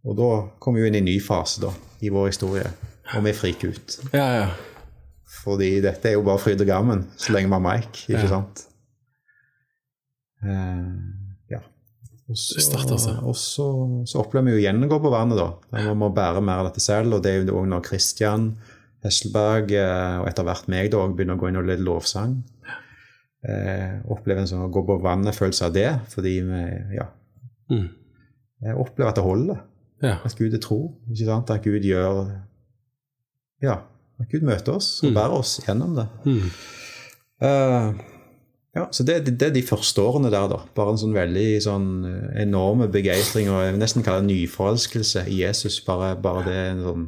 Og da kom vi jo inn i en ny fase da, i vår historie, og vi friker ut. ja, ja. Fordi dette er jo bare fryd og gammen så lenge vi har Mike, ikke sant? Eh, ja. Og så, opplever vi jo igjen å gå på vannet, da. Der man må bære mer av dette selv. Og det er jo òg når Kristian Hesselberg eh, og etter hvert meg da, begynner å gå inn og lede lovsang. Eh, opplever en sånn å gå på vannet-følelse av det, fordi vi ja, Mm. jeg opplever at det holder. Ja. At Gud er tro. Ikke sant? At Gud gjør Ja, at Gud møter oss og Mm. bærer oss gjennom det. Mm. Eh, ja, så det, det er de første årene der, da. Bare en sånn veldig sånn eh, enorme begeistring, og jeg vil nesten kalle det nyforelskelse i Jesus. Bare, bare det en sånn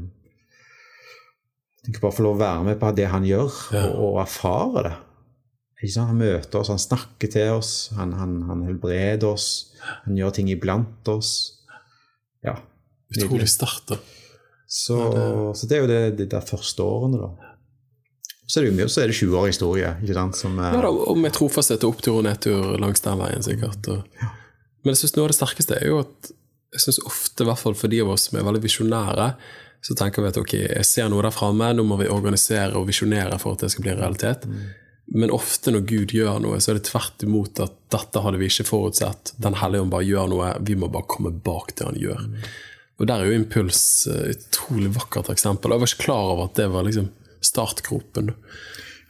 tenker bare få lov å være med på det han gjør, Ja. og, og erfare det. Han møter oss, han snakker til oss, han, han, han helbreder oss, han gjør ting iblant oss. Ja. Utrolig sterkt. da. Så, så det er jo det, de der første årene, da. Så er det jo mye, så er det 20 år historie, ikke sant, som eh, Ja, da, og med trofasthet og opptur og nedtur langs den veien, sikkert. Og, men jeg synes noe av det sterkeste er jo at jeg synes ofte, i hvert fall for de av oss som er veldig visjonære, så tenker vi at ok, jeg ser noe der framme, nå må vi organisere og visjonere for at det skal bli en realitet. Men ofte når Gud gjør noe, så er det tvert imot at dette hadde vi ikke forutsett. Den hellige ånd bare gjør noe, vi må bare komme bak det han gjør. Og der er jo Impuls eh, et utrolig vakkert eksempel. Jeg var ikke klar over at det var liksom startgropen.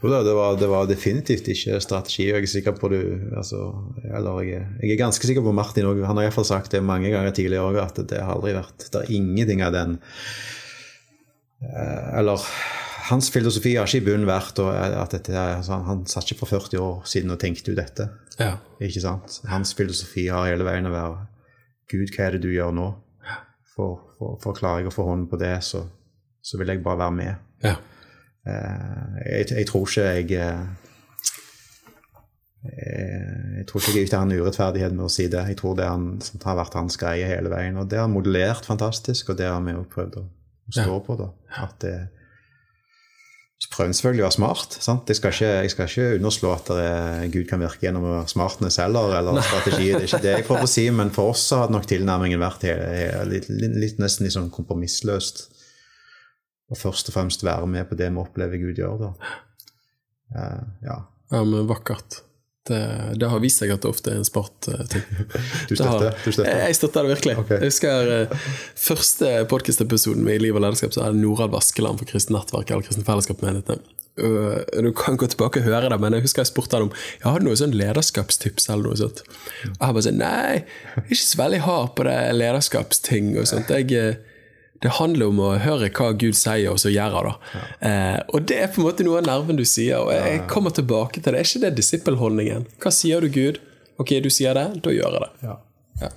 Jo da, det var, det var definitivt ikke strategi. Jeg er sikker på du, altså, eller jeg, jeg er ganske sikker på Martin òg. Han har iallfall sagt det mange ganger tidligere òg, at det har aldri vært Det er ingenting av den eh, Eller hans filosofi har ikke i bunnen vært og at dette, altså, Han satt ikke for 40 år siden og tenkte ut dette. Ja. Ikke sant? Hans filosofi har hele veien å være Gud, hva er det du gjør nå? For, for, for klarer jeg å få hånd på det, så, så vil jeg bare være med. ja. Eh, jeg, jeg tror ikke jeg eh, eh, Jeg tror ikke jeg er ute av en urettferdighet med å si det. Jeg tror det han, har vært hans greie hele veien. Og det har han modellert fantastisk, og det har vi jo prøvd å stå Ja. på. da. At det så prøver selvfølgelig å være smart. sant? Jeg skal ikke, jeg skal ikke underslå at det Gud kan virke gjennom smartness heller, eller strategi. Det er ikke det jeg prøver å si, men for oss hadde nok tilnærmingen vært he- he- litt, litt, litt, nesten litt sånn kompromissløst. Og først og fremst være med på det vi opplever Gud gjør. da. Uh, ja. Ja, men vakkert. Det, det har vist seg at det ofte er en smart eh. Du støtter? Du støtter. Jeg, jeg støtter det virkelig. Okay. Jeg husker uh, første podkast-episoden med I liv og lederskap, så er det Norad Vaskeland for Kristent Nettverk eller Kristent Fellesskap. Øh, Du kan gå tilbake og høre det, men jeg husker jeg spurte han om Jeg hadde noe sånn lederskapstips eller noe sånt. Og han bare sånn Nei, jeg er ikke så veldig hard på det lederskapsting og sånt. Jeg, det handler om å høre hva Gud sier, og så gjøre det. Eh, og det er på en måte noe av nerven du sier, og jeg, kommer tilbake til det. Er ikke det disippelholdningen? Hva sier du, Gud? Ok, du sier det, da gjør jeg det. Ja.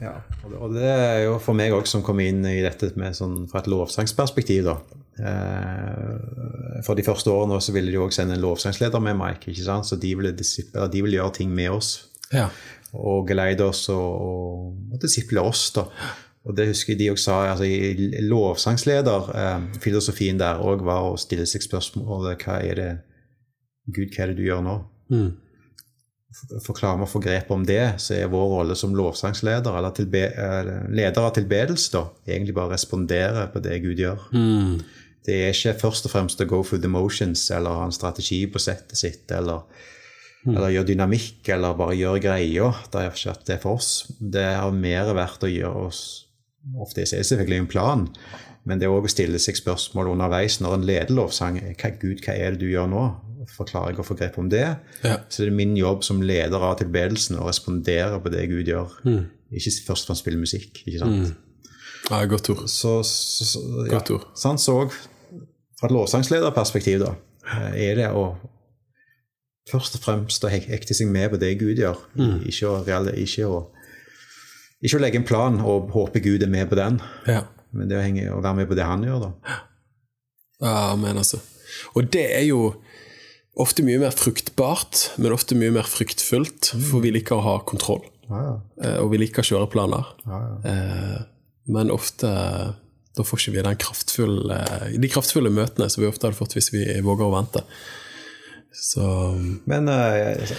Ja. Det- Og det er jo for meg også som kom inn i dette med sånn, fra et lovsangsperspektiv. da. Eh, for de første årene så ville de også sende en lovsangsleder med Mike, ikke sant? så de ville, de ville gjøre ting med oss. Ja. Og geleide oss og, og disiple oss. da. Og det husker jeg de også sa, altså i lovsangsleder, eh, filosofien der òg var å stille seg spørsmålet hva er det Gud, hva er det du gjør nå? Mm. For klarer vi å få grep om det, så er vår rolle som lovsangsleder eller tilbe, eh, leder av tilbedelse da, egentlig bare å respondere på det Gud gjør. Mm. Det er ikke først og fremst å go through the motions eller ha en strategi på settet sitt eller, eller gjøre dynamikk eller bare gjøre greia. Det er ikke at det for oss. Det har mer vært å gjøre oss Ofte er det selvfølgelig en plan, men det er òg å stille seg spørsmål underveis når en leder lovsang. Hva, Gud, hva er det du gjør nå? Forklarer jeg å få grep om det? Ja. Så det er min jobb som leder av tilbedelsen å respondere på det Gud gjør. Mm. Ikke først og fremst spille musikk. ikke sant? Ja, godt ord. Så, så, så ja. Godt ord. Sånn så fra et lovsangslederperspektiv, da, eh, er det å først og fremst å hek- hekte seg med på det Gud gjør. Mm. Ikke, å, ikke, å, ikke å legge en plan og håpe Gud er med på den, Ja. men det å, henge, å være med på det han gjør. da. Ja, men altså. Og det er jo ofte mye mer fruktbart, men ofte mye mer fryktfullt, for vi liker å ha kontroll. Ja, ja. eh, Og vi liker å kjøre planer. Ja, ja. Eh, Men ofte da får ikke vi den kraftfulle, de kraftfulle møtene som vi ofte hadde fått hvis vi våger å vente. Så Men eh,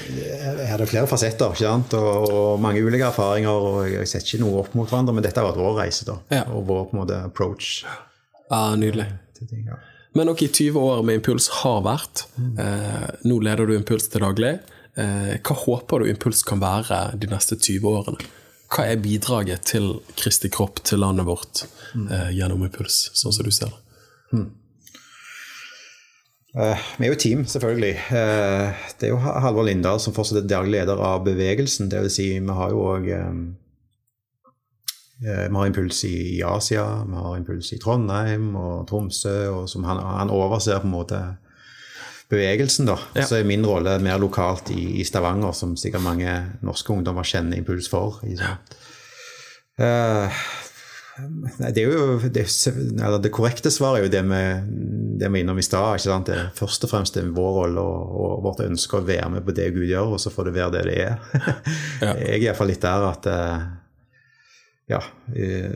er det flere fasetter ikke sant? Og, og mange ulike erfaringer. og Jeg setter ikke noe opp mot hverandre, men dette har vært vår reise. da, Ja. Og vår på en måte approach ja, nydelig. ja. Men ok, 20 år med Impuls har vært. Eh, nå leder du Impuls til daglig. Eh, hva håper du Impuls kan være de neste 20 årene? hva er bidraget til Kristi kropp, til landet vårt, eh, gjennom Impuls, sånn som du ser det? Eh, vi er jo team, selvfølgelig. Uh, det er jo Halvor Lindahl som fortsatt er daglig leder av bevegelsen. Det vil si, vi har jo òg Vi har Impuls i, Asia, vi har Impuls i Trondheim og Tromsø. og som han, han overser på en måte bevegelsen, da. Ja. Så er min rolle mer lokalt i, i Stavanger, som sikkert mange norske ungdommer kjenner Impuls for. Sant? Eh, Nei, det er jo det, det korrekte svaret er jo det vi, det vi er innom i stad. Det er først og fremst er vår rolle og, og vårt ønske å være med på det Gud gjør, og så får det være det det er. Ja. Jeg er iallfall litt der at eh, Ja. eh,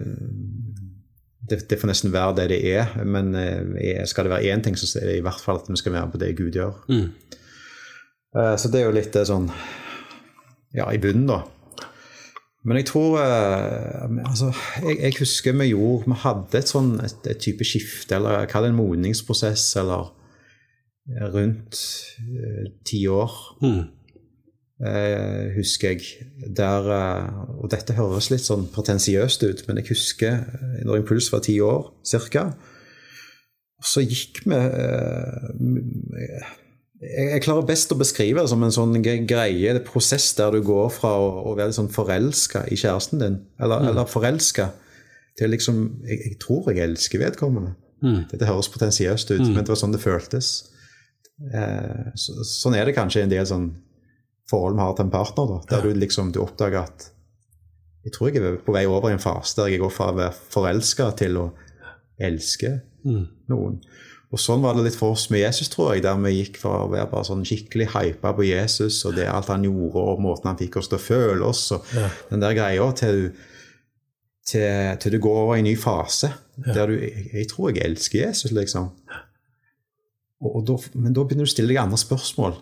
Det, det får nesten være det det er, men eh, skal det være én ting, så er det i hvert fall at vi skal være med på det Gud gjør. Mm. Så det er jo litt sånn Ja, i bunnen, da. Men jeg tror eh, altså, jeg, jeg husker vi gjorde Vi hadde et sånn et, et type skifte, eller kall det en modningsprosess, eller eh, rundt eh, ti år, Mm. eh, husker jeg. Der eh, Og dette høres litt sånn pretensiøst ut, men jeg husker eh, når Impuls var ti år ca. Så gikk vi eh, jeg klarer best å beskrive det som en sånn greie, en prosess der du går fra å, å være sånn forelska i kjæresten din, eller, eller forelska, til liksom jeg, jeg tror jeg elsker vedkommende. Mm. Dette høres potensiøst ut, men det var sånn det føltes. Eh, så, sånn er det kanskje i en del sånn forhold vi har til en partner, da, der du liksom du oppdager at jeg tror jeg er på vei over i en fase der jeg går fra å være forelska til å elske Mm. noen. Og sånn var det litt for oss med Jesus, tror jeg, der vi gikk fra å være bare sånn skikkelig hypa på Jesus og det alt han gjorde, og måten han fikk oss til å føle oss, og Ja. den der greia, til, til, til du går over i en ny fase, der du jeg, jeg tror jeg elsker Jesus, liksom. Og, og da, men da begynner du å stille deg andre spørsmål.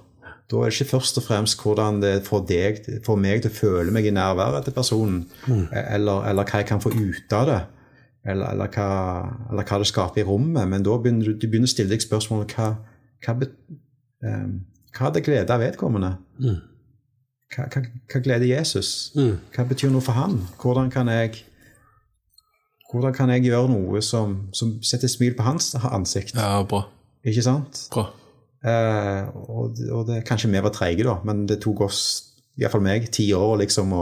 Da er det ikke først og fremst hvordan det får, deg, får meg til å føle meg i nærværet til personen, eller, eller hva jeg kan få ut av det, eller, eller, hva, eller hva det skaper i rommet. Men da begynner du, du begynner å stille deg spørsmål hva, hva, bet- em, hva hadde glede av vedkommende? Mm. Hva, hva, hva gleder Jesus? Mm. Hva betyr noe for han? Hvordan kan jeg hvordan kan jeg gjøre noe som, som setter smil på hans ansikt? Ja, bra. Ikke sant? Bra. Eh, og, og det, kanskje vi var treige, da, men det tok oss, iallfall meg, ti år liksom å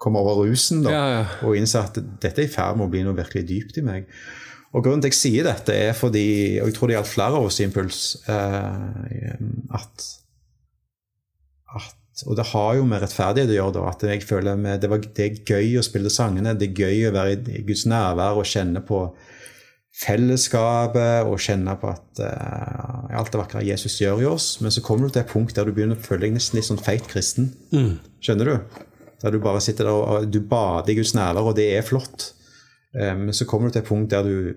komme over rusen da, Ja, ja. og innse at dette er i ferd med å bli noe virkelig dypt i meg. Og Grunnen til at jeg sier dette, er fordi, og jeg tror det gjaldt flere av oss i Impuls, eh, at, at Og det har jo med rettferdighet å gjøre, da, at jeg føler med, det, var, det er gøy å spille sangene, det er gøy å være i Guds nærvær og kjenne på fellesskapet og kjenne på at eh, alt det vakre Jesus gjør i oss. Men så kommer du til et punkt der du begynner å føle deg nesten litt sånn feit kristen. Mm. Skjønner du? Der du bare sitter der og du bader i Guds nærvær, og det er flott. Men så kommer du til et punkt der du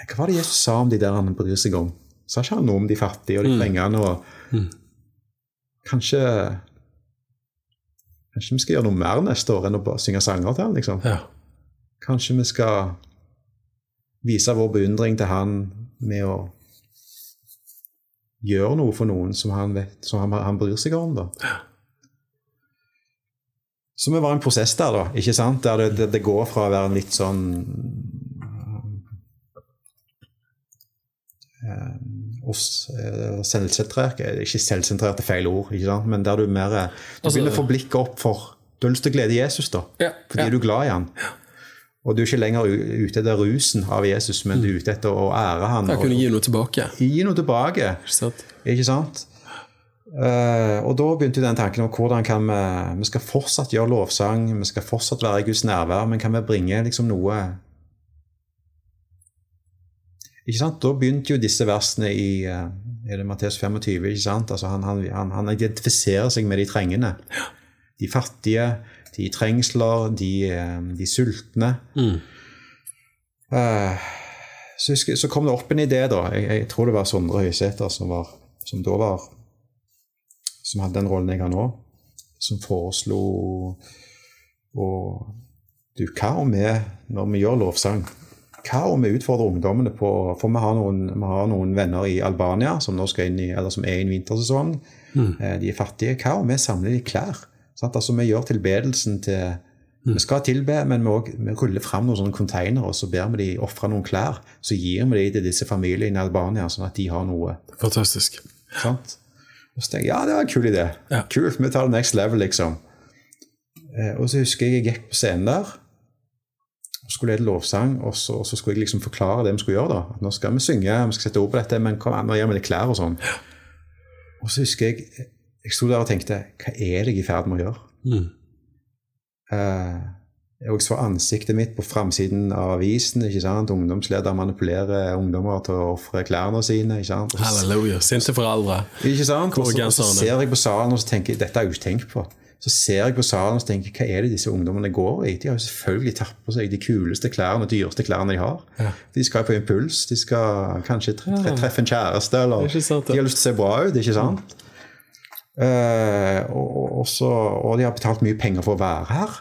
Hva var det Jesus sa om de der han bryr seg om? Sa ikke han noe om de fattige og de trengende? og Kanskje Kanskje vi skal gjøre noe mer neste år enn å bare synge sanger til han, liksom? Ja. Kanskje vi skal vise vår beundring til han med å gjøre noe for noen som han, vet, som han, han bryr seg om. da. Så vi var i en prosess der, da, ikke sant? der det, det, det går fra å være en litt sånn eh, oss, eh, selvsentrert Ikke selvsentrert er feil ord, men der du mer Du Altså- begynner å få blikket opp for Du har lyst til å glede Jesus, da. Ja, Fordi ja. du er glad i han. Og du er ikke lenger ute etter rusen av Jesus, men du er ute etter å ære han. Jeg og, kunne gi noe tilbake. gi noe tilbake. Ikke sant? Ikke sant? Eh, og da begynte jo den tanken om hvordan kan vi Vi skal fortsatt gjøre lovsang, vi skal fortsatt være i Guds nærvær, men kan vi bringe liksom noe Ikke sant? Da begynte jo disse versene i eh, er det Matteus 25. ikke sant? Altså han, han, han, han identifiserer seg med de trengende. De fattige, de i trengsler, de, eh, de sultne. Mm. Uh, så, så kom det opp en idé, da. Jeg, jeg tror det var Sondre Høysæter som, som da var Som hadde den rollen jeg har nå. Som foreslo og Du, hva om vi, når vi gjør lovsang hva om vi utfordrer ungdommene på For vi har noen, vi har noen venner i Albania som nå skal inn i, eller som er i en vintersesong. Mm. De er fattige. Hva om vi samler de klær? Sant? Altså Vi gjør tilbedelsen til, Vi skal tilbe, men vi, også, vi ruller fram noen sånne containere og så ber vi de ofre noen klær. Så gir vi de til disse familiene i Albania, sånn at de har noe. Fantastisk. Sant? Og så tenkte jeg ja, det var en kul idé. Ja. Kult, vi tar det next level, liksom. Eh, og så husker jeg jeg gikk på scenen der og skulle lede lovsang, og så, og så skulle jeg liksom forklare det vi skulle gjøre. da. At Nå skal vi synge, vi skal sette ord på dette, men kom an, nå gir vi litt klær og sånn. Og så husker jeg jeg sto der og tenkte hva er det jeg er i ferd med å gjøre? Mm. Eh, jeg så ansiktet mitt på framsiden av avisen. ikke sant? Ungdomsleder manipulerer ungdommer til å ofre klærne sine. ikke sant? Så Halleluja. Sinte foreldre. Ikke sant? Og så, så ser jeg på salen og så tenker jeg, dette har jeg ikke tenkt på. Så ser jeg på salen og så tenker hva er det disse ungdommene går i? De har jo selvfølgelig tatt på seg de kuleste klærne, de dyreste klærne de har. De skal på impuls, de skal kanskje tre tre treffe en kjæreste, eller sant, de har lyst til å se bra ut, ikke sant? Eh, og, og, og så, og de har betalt mye penger for å være her.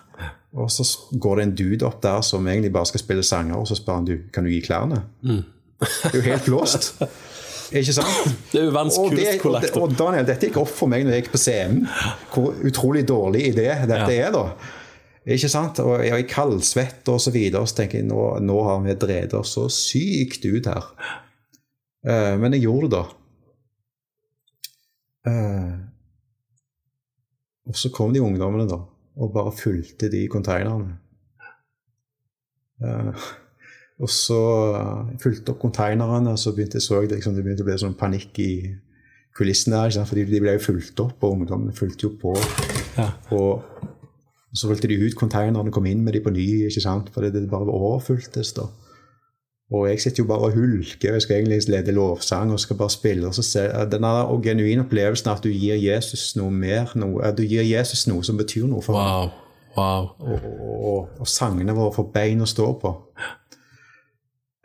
Og så går det en dude opp der som egentlig bare skal spille sanger, og så spør han du, kan du gi klærne. Mm. det er jo helt blåst. Ikke sant? Det er jo Og, det, og, det- og Daniel, dette gikk opp for meg når jeg gikk på scenen. Hvor utrolig dårlig idé dette er, da. Ikke sant? Og jeg er kaldsvett og så videre, og så tenker jeg nå, nå har vi dreid oss så sykt ut her. Uh, men jeg gjorde det, da. Uh, og så kom de ungdommene, da, og bare fulgte de konteinerne. Uh, og så uh, fulgte opp konteinerne, og så begynte, så jeg liksom, det begynte å bli sånn panikk i kulissene der, fordi de ble jo fulgt opp, og ungdommene fulgte jo på. Ja. Og så fulgte de ut konteinerne, kom inn med de på ny, ikke sant? fordi det bare overfulgtes. da. Og jeg sitter jo bare og hulker, jeg skal egentlig lede lovsang og skal bare spille. og så ser jeg Den der og genuine opplevelsen at du gir Jesus noe mer, noe, at du gir Jesus noe som betyr noe for. Wow. Wow. Og, og, og sangene våre får bein å stå på.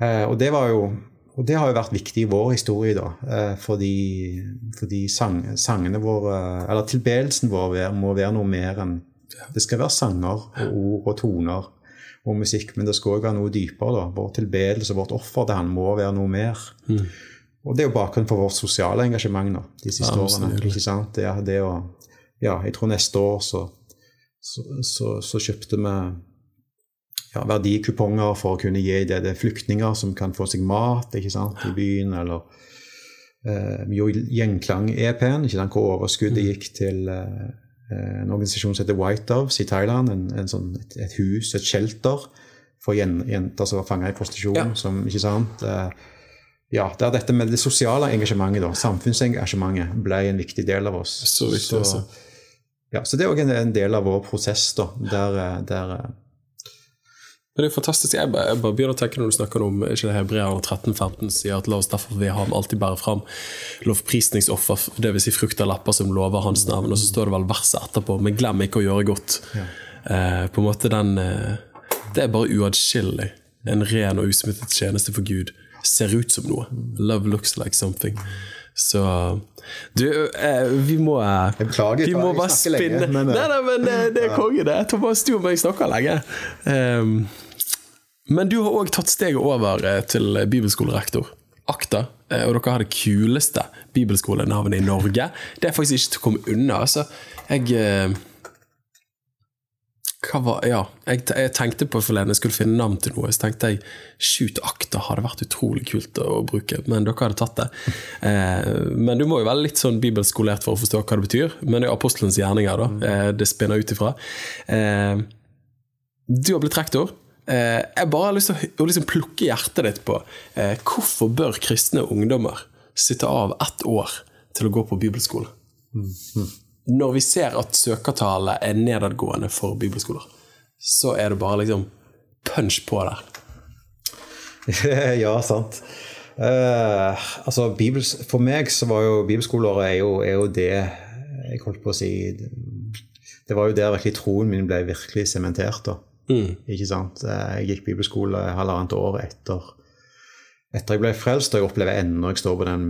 Eh, og det var jo og det har jo vært viktig i vår historie, da. Eh, fordi fordi sang, sangene våre Eller tilbedelsen vår må være noe mer enn Det skal være sanger og ord og toner og musikk, men det skal òg være noe dypere. da. Vår tilbedelse, vårt offer til Han må være noe mer. Og det er jo bakgrunnen for vårt sosiale engasjement nå, de siste Ja, årene. ikke sant? Det, det å, ja, jeg tror neste år så, så, så, så kjøpte vi ja, verdikuponger for å kunne gi det, det er flyktninger som kan få seg mat ikke sant, i byen, eller eh, vi gjorde Gjengklang-EP-en, ikke sant, hvor overskuddet gikk til eh, en organisasjon som heter White Doves i Thailand, en, en sånn, et, et hus, et shelter for jenter som var fanga i prostitusjon. Ja. som, ikke sant, eh, ja, der dette med det sosiale engasjementet, da, samfunnsengasjementet, ble en viktig del av oss. Så viktig, altså. ja, så det er òg en, en del av vår prosess, da, der, eh, der eh, Men det er fantastisk. Jeg bare, jeg bare begynner å tenke når du snakker om ikke det Hebreerne 13-15 sier at la oss derfor ved ham alltid bære fram lovprisningsoffer, dvs. Si frukt av lapper som lover hans navn. Og så står det vel verset etterpå, men glem ikke å gjøre godt. Eh, på en måte den eh, Det er bare uatskillelig. En ren og usmittet tjeneste for Gud. Ser ut som noe. Love looks like something. Så Du, eh, vi må eh, beklager, Vi må bare snakker lenge, spinne men, eh, Nei, nei, men det, det er konge, det. Thomas, du og meg snakker lenge. Um, men du har òg tatt steget over eh, til bibelskolerektor. Akta. eh, Og dere har det kuleste bibelskolenavnet i Norge. Det er faktisk ikke til å komme unna. Altså, jeg eh, var, ja, jeg, jeg tenkte på forleden jeg skulle finne navn til noe. Så tenkte jeg Shoot Akta hadde vært utrolig kult å bruke, men dere hadde tatt det. Eh, men du må jo være litt sånn bibelskolert for å forstå hva det betyr. Men det er apostelens gjerninger, da. Eh, det spinner ut ifra. Eh, du har blitt rektor. Eh, jeg bare har lyst til å, liksom plukke hjertet ditt på eh, hvorfor bør kristne ungdommer sitte av ett år til å gå på bibelskole? Når vi ser at søkertallet er nedadgående for bibelskoler, så er det bare liksom punch på der. ja, sant. Uh, altså, bibels, for meg så var jo bibelskoler er jo, er jo det Jeg holdt på å si Det var jo der virkelig troen min ble virkelig sementert. da. Ikke sant? Eh, Jeg gikk bibelskole halvannet år etter etter jeg ble frelst, og jeg opplever ennå jeg står på den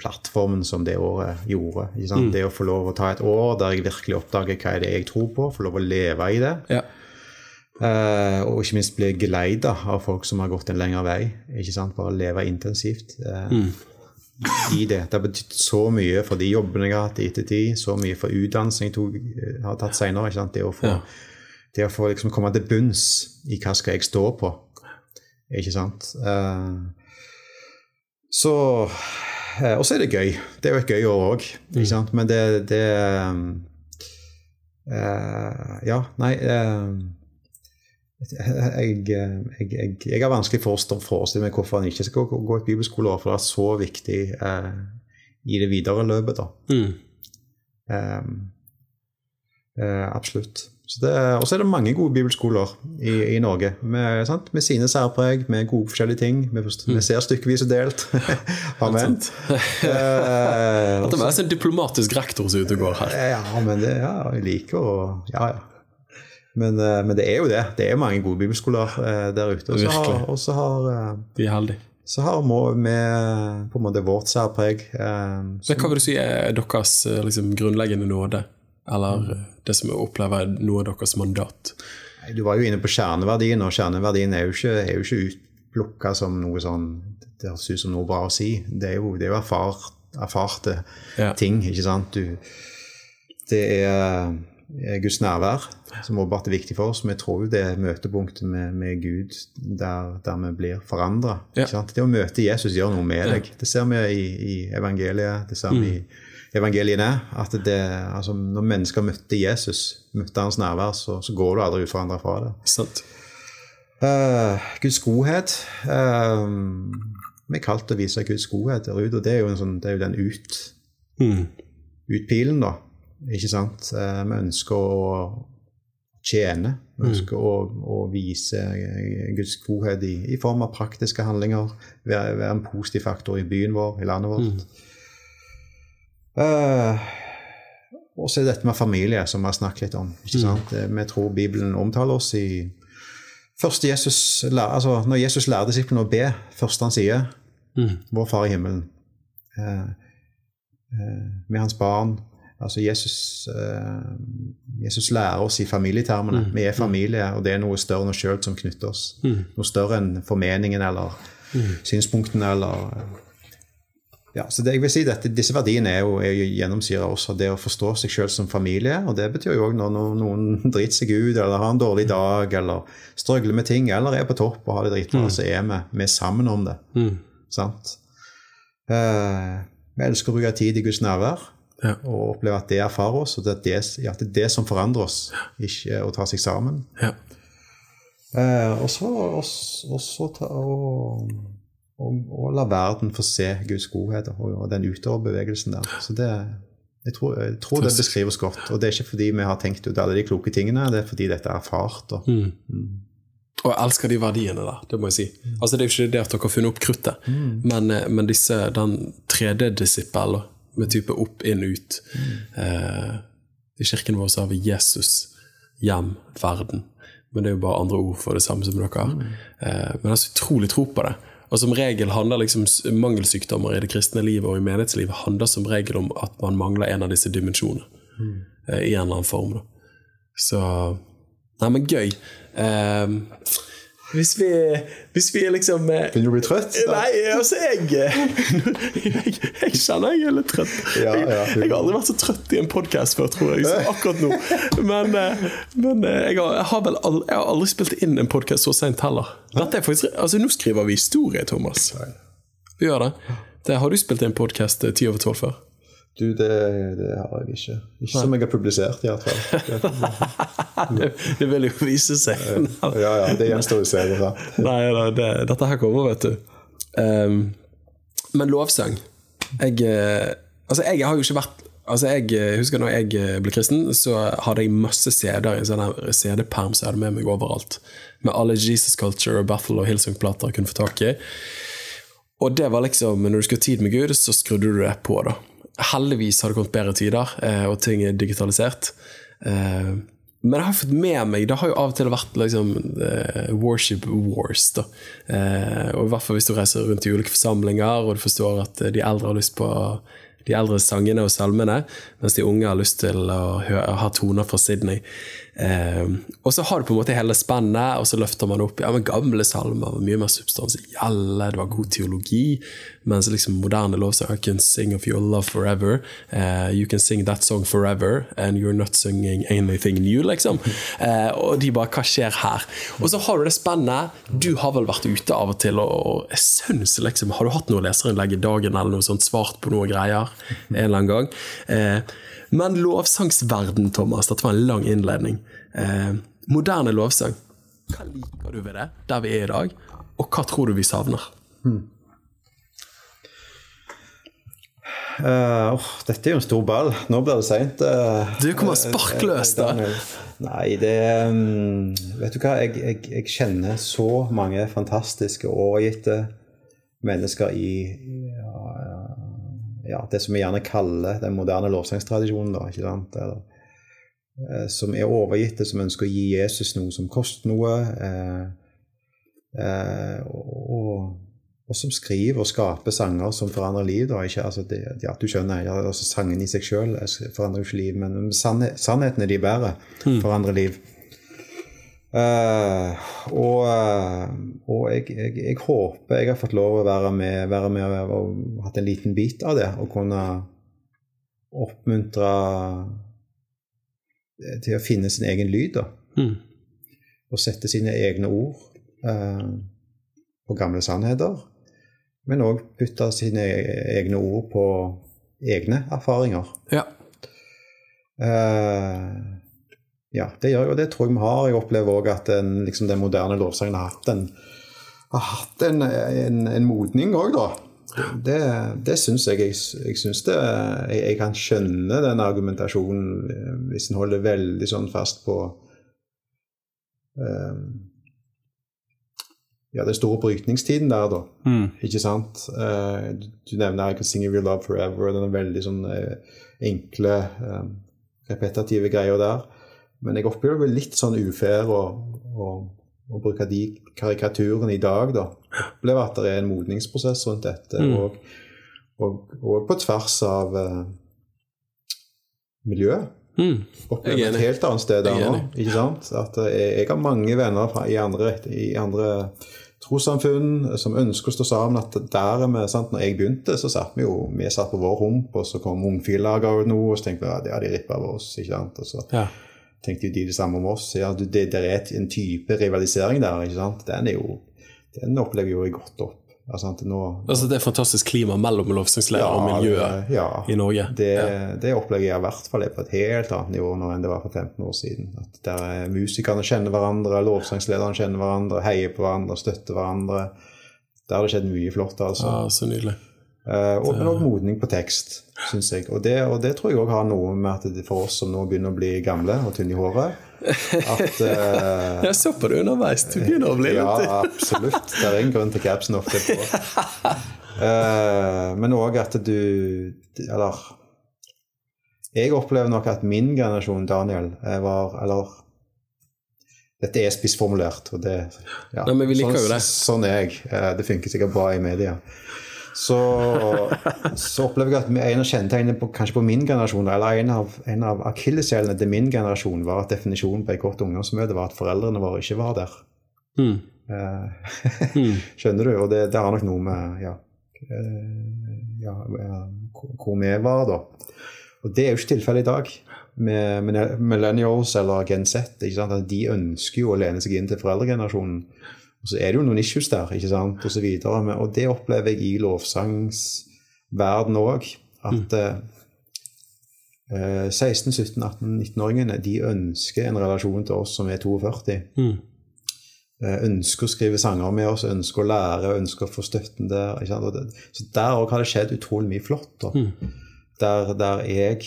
plattformen som det året gjorde. Ikke sant? Det å få lov å ta et år der jeg virkelig oppdager hva er det jeg tror på, få lov å leve i det. Ja. Uh, og ikke minst bli geleida av folk som har gått en lengre vei. ikke sant? Bare leve intensivt eh, i det. Det har betydd så mye for de jobbene jeg har hatt i ettertid, så mye for utdannelsen jeg tok, eh, har tatt sant? Det å få Ja. det å få liksom komme til bunns i hva skal jeg stå på. Ikke sant? Eh, så eh, Og så er det gøy. Det er jo et gøy år òg, ikke sant? Men det, det uh, Ja, nei uh, jeg, jeg, jeg, jeg har vanskelig for å forestille meg hvorfor han ikke skal gå, gå et bibelskoleår, for det er så viktig eh, i det videre løpet. da. Mm. Eh, absolutt. Og så er det mange gode bibelskoler i, i Norge, med, sant? med sine særpreg, med gode forskjellige ting. Vi, vi ser stykkevis og delt. Amen. Eh, At det er en diplomatisk rektor som er ute og går her. Ja, men det, ja, jeg liker å Ja, ja. Men, eh, men, det er jo det. Det er mange gode bibelskoler eh, der ute. Og så har, og så har eh, Vi er heldige. Så har vi på en måte vårt særpreg. Men hva vil du si er deres liksom, grunnleggende nåde? Eller mm. det som jeg opplever er noe av deres mandat? Du var jo inne på kjerneverdien, og kjerneverdien er jo ikke, er jo ikke utplukka som noe sånn Det høres ut som noe bra å si. Det er jo, det er jo erfart, erfarte ja. ting, ikke sant. Du, det er Guds nærvær, som åpenbart er viktig for oss. Vi tror jo det er møtepunktet med, med Gud der, der, vi blir forandra. Ja. Det å møte Jesus gjør noe med deg. Det ser vi i, i evangeliet, det ser vi mm. i evangeliene. At det, altså, når mennesker møtte Jesus, møtte hans nærvær, så, så går du aldri uforandra fra det. Sant. Uh, Guds godhet uh, Vi er kalt å vise Guds godhet, og det er jo, sånn, det er jo den ut, mm. utpilen, da. Ikke sant? Uh, vi ønsker å tjene. Vi mm. ønsker mm. å, å, vise Guds godhet i, i, form av praktiske handlinger. Være, være, en positiv faktor i byen vår, i landet vårt. Mm. Uh, og så er dette med familie, som vi har snakket litt om. mm. Mm. Vi tror Bibelen omtaler oss i Først Jesus, altså Når Jesus lærer disiplene å be, første han sier, mm. 'Vår Far i himmelen', uh, uh, med hans barn Altså Jesus, Jesus, lærer oss i familietermene. Mm. Vi er familie, og det er noe større enn oss sjøl som knytter oss. Mm. Noe større enn formeningen eller mm. synspunktene eller ja, så det, jeg vil si dette, Disse verdiene er jo, gjennomsyra også det å forstå seg sjøl som familie. og Det betyr jo òg når noen driter seg ut eller har en dårlig dag eller strøgler med ting eller er på topp og har det dritbra, mm. så er vi, vi er sammen om det. Mm. Sant? Uh, vi elsker å bruke tid i Guds nærvær. Ja. Og oppleve at det erfarer oss, og er det, ja, det, er det som forandrer oss, ikke å ta seg sammen. Ja. Eh, og så, og, og og, og, la verden få se Guds godhet og, den utoverbevegelsen der. Så det, jeg tror, jeg tror det beskrives godt. Og det er ikke fordi vi har tenkt ut alle de kloke tingene, det er fordi dette er erfart. Og, mm. Mm. Og jeg elsker de verdiene der, det må jeg si. Altså Det er jo ikke det at dere har funnet opp kruttet, mm. men, eh, men disse, den 3D-disippel med type opp, inn, ut. Mm. Eh, I kirken vår så har vi Jesus, hjem, verden. Men det er jo bare andre ord for det samme som dere har. Mm. Eh, men jeg har så utrolig tro på det. Og som regel handler liksom Mangelsykdommer i det kristne livet og i menighetslivet handler som regel om at man mangler en av disse dimensjonene. Mm. Eh, I en eller annen form. Da. Så Nei, men gøy. Eh, hvis vi, hvis vi liksom eh, Begynner du å bli trøtt? Da? Nei, altså jeg, jeg, jeg kjenner jeg er litt trøtt. Ja, ja. Jeg, jeg, har aldri vært så trøtt i en podkast før, tror jeg, som akkurat nå. Men, eh, men eh, jeg, har, jeg, har, vel aldri, jeg har aldri spilt inn en podkast så seint heller. Dette er faktisk, altså Nå skriver vi historie, Thomas. Vi gjør det. det har du spilt inn podkast ti over tolv før? Du, det, det, har jeg ikke. Ikke som jeg har publisert, i hvert fall. det, det vil jo vise seg. ja, ja, det gjenstår å se. Det, Nei, det, dette her kommer, vet du. Um, men lovsang jeg, eh, altså, jeg har jo ikke vært Altså jeg eh, husker når jeg eh, ble kristen, så hadde jeg masse CD-er i en sånn CD-perm som jeg hadde med meg overalt. Med alle Jesus Culture og Battle og Hillsong-plater jeg kunne få tak i. Og det var liksom, når du skulle ha tid med Gud, så skrudde du det på, da. Heldigvis har det kommet bedre tider, eh, og ting er digitalisert. Eh, men det har jeg fått med meg Det har jo av og til vært liksom, uh, worship wars. da. Og i hvert fall hvis du reiser rundt i ulike forsamlinger og du forstår at de eldre har lyst på de eldre sangene og salmene, mens de unge har lyst til å ha toner fra Sydney. Eh, og så har du på en måte hele spennet, og så løfter man opp ja, men gamle salmer var mye mer substansielle, det var god teologi. Mens liksom moderne lovsang I can sing of your love forever. Eh, you can sing that song forever, and you're not singing anything new, liksom. Eh, og de bare Hva skjer her? Og så har du det spennet. Du har vel vært ute av og til, og jeg syns liksom Har du hatt noe leserinnlegg i dagen eller noe sånt, svart på noe greier en eller annen gang? Eh, men lovsangsverden, Thomas, dette var en lang innledning. Eh, moderne lovsang, hva liker du ved det, der vi er i dag? Og hva tror du vi savner? Uh, oh, dette er jo en stor ball. Nå blir det seint. Uh, Du kommer sparkløs, da. Nei, det um, Vet du hva, jeg, jeg, jeg kjenner så mange fantastiske overgitte mennesker i ja, det som vi gjerne kaller den moderne lovsangstradisjonen. da, ikke sant? Eller, eh, som er overgitte, som ønsker å gi Jesus noe som koster noe. Eh, eh, og, og, som skriver og skaper sanger som forandrer liv. da, ikke, altså det, ja, Du skjønner, ja, altså sangen i seg sjøl forandrer jo ikke liv, men sannhe, sannhetene de bærer, forandrer liv. Uh, og, og jeg, jeg, jeg, håper jeg har fått lov å være med, være med og, hatt en liten bit av det. Og kunne oppmuntre til å finne sin egen lyd. da. Mm. Og sette sine egne ord uh, på gamle sannheter. Men òg putte sine egne ord på egne erfaringer. Ja. Uh, ja, det gjør jeg, og det tror jeg vi har. Jeg opplever òg at den, liksom, den, moderne lovsangen har hatt en, har hatt en, en, en modning òg, da. Det, det syns jeg. Jeg, jeg synes det jeg, jeg, kan skjønne den argumentasjonen eh, hvis en holder veldig sånn fast på um, ja, den store brytningstiden der, da. Mm. Ikke sant? Uh, du nevner I Can Sing Of Your Love Forever. Den er veldig sånn uh, enkle, um, repetitive greier der. Men jeg opplever det litt sånn ufair å, å, å, bruke de karikaturene i dag, da. Opplever at det er en modningsprosess rundt dette. Mm. Og, og, og, på tvers av uh, miljøet. Mm. Opplever et helt annet sted der nå. ikke sant? At jeg, jeg, har mange venner fra, i andre, i andre trossamfunn som ønsker å stå sammen. at der er vi, sant? Når jeg begynte, så satt vi jo vi satt på vår hump, og så kom Ungfil-laget noe, og så tenkte vi at ja, de rippa av oss. ikke sant? Og så ja tenkte jo de det samme om oss. Ja, det, det er en type rivalisering der. ikke sant? Den, jo, den opplever jo jeg godt opp. Altså, nå, altså Det er fantastisk klima mellom lovsangslærer ja, og miljøet ja, i Norge? Det, ja. det opplegget jeg i hvert fall er på et helt annet nivå nå enn det var for 15 år siden. At der er Musikerne kjenner hverandre, lovsangslederne kjenner hverandre, heier på hverandre, støtter hverandre. Der har det skjedd mye flott. altså. Ja, så nydelig. Uh, og, men òg modning på tekst, syns jeg. Og det, og det, tror jeg òg har noe med at det for oss som nå begynner å bli gamle og tynne i håret at uh, Jeg så på det underveis. Du begynner å bli litt Ja, absolutt. Det er en grunn til capsen ofte på. Uh, men òg at du Eller Jeg opplever nok at min generasjon, Daniel, var Eller dette er spissformulert, og det ja, Nei, men vi liker sånn, jo det. Sånn er jeg. Det funker sikkert bra i media så, så, opplever jeg at en av kjennetegnene på, kanskje på min generasjon, eller en av, en av akilleshælene til min generasjon, var at definisjonen på et godt ungdomsmøte var at foreldrene våre ikke var der. Mm. Skjønner du? Og det, det, har nok noe med ja, eh, ja, hvor vi var da. Og det er jo ikke tilfellet i dag. Med, med millennials eller Gen Z. De ønsker jo å lene seg inn til foreldregenerasjonen. Og så er det jo noen issues der, ikke sant, og så videre. Og det opplever jeg i lovsangsverden òg. At mm. eh, 16-, 17-, 18-, 19-åringene de ønsker en relasjon til oss som er 42. Mm. Eh, ønsker å skrive sanger med oss, ønsker å lære, ønsker å få støtten der. Det, så der òg har det skjedd utrolig mye flott. Mm. Der, der, jeg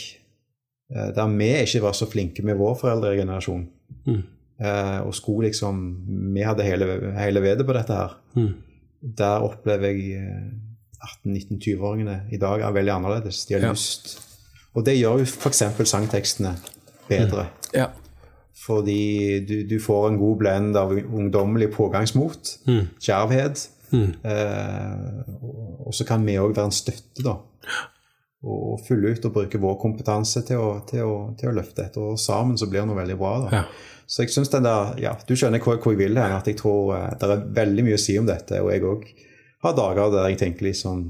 eh, Der vi ikke var så flinke med vår foreldregenerasjon. Mm. Eh, og skulle liksom Vi hadde hele, hele vedet på dette her. Mm. Der opplever jeg 18-19-20-åringene i dag er veldig annerledes. De har Ja. lyst. Og det gjør jo f.eks. sangtekstene bedre. Ja. Fordi du, du får en god blend av ungdommelig pågangsmot, Mm. djervhet. Mm. Eh, og- og så kan vi òg være en støtte, da. og fylle ut og bruke vår kompetanse til å, til å, til å løfte dette. Og sammen så blir det noe veldig bra. da. Ja. Så jeg synes den der, ja, Du skjønner hvor, hvor jeg vil hen. At jeg tror uh, det er veldig mye å si om dette. Og jeg òg har dager der jeg tenker liksom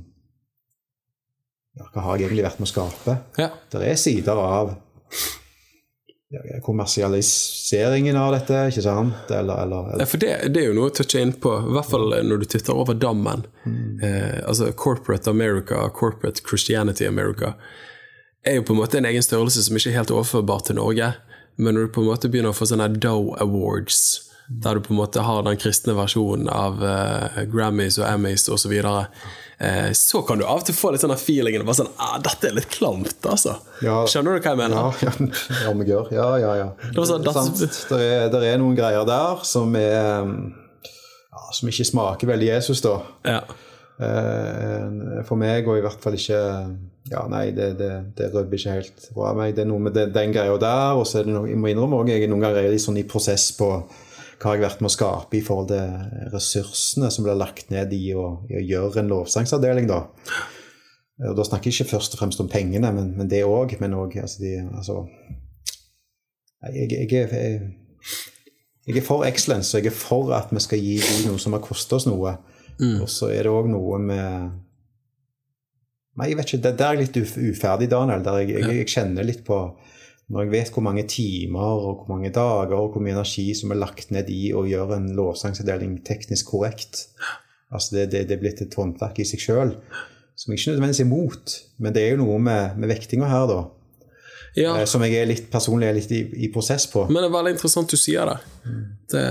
ja, Hva har jeg egentlig vært med å skape? Ja. Det er sider av ja, kommersialiseringen av dette, ikke sant? Eller, eller, Ja, for det, det er jo noe å touche inn på, i hvert fall når du titter over dammen. Eh, altså Corporate America, Corporate Christianity America, er jo på en måte en egen størrelse som ikke er helt overførbar til Norge. Men når du på en måte begynner å få sånne Doe Awards, der du på en måte har den kristne versjonen av uh, Grammys og Emmys osv., så, videre, eh, så kan du av og til få litt sånn feelingen bare sånn ah, Dette er litt klamt, altså. Ja. Skjønner du hva jeg mener? Ja, ja, ja. Ja, ja, ja. var sånn, Det. Det er, det er noen greier der som er ja, Som ikke smaker veldig Jesus, da. Ja. Eh, For meg, og i hvert fall ikke Ja, nei, det, det, det rødber ikke helt bra meg. Det er noe med den, den greia der, og så er det noe, jeg må innrømme også, jeg er noen ganger litt sånn i prosess på hva jeg har vært med å skape i forhold til ressursene som blir lagt ned i å, i å gjøre en lovsangsavdeling, da. Og da snakker jeg ikke først og fremst om pengene, men, men det òg. Men òg altså, de, altså jeg, jeg, jeg, jeg er for excellence, og jeg er for at vi skal gi noe som har kostet oss noe. Og så er det òg noe med Nei, jeg vet ikke, Der er jeg litt uf- uferdig, Daniel. Der jeg, jeg, jeg kjenner litt på Når jeg vet hvor mange timer og hvor mange dager og hvor mye energi som er lagt ned i å gjøre en lovsangsavdeling teknisk korrekt Altså det, det, det er blitt et håndverk i seg sjøl, som jeg ikke nødvendigvis er imot. Men det er jo noe med, med vektinga her, da, ja. eh, som jeg er litt personlig er litt i, i prosess på. Men det er veldig interessant du sier det. det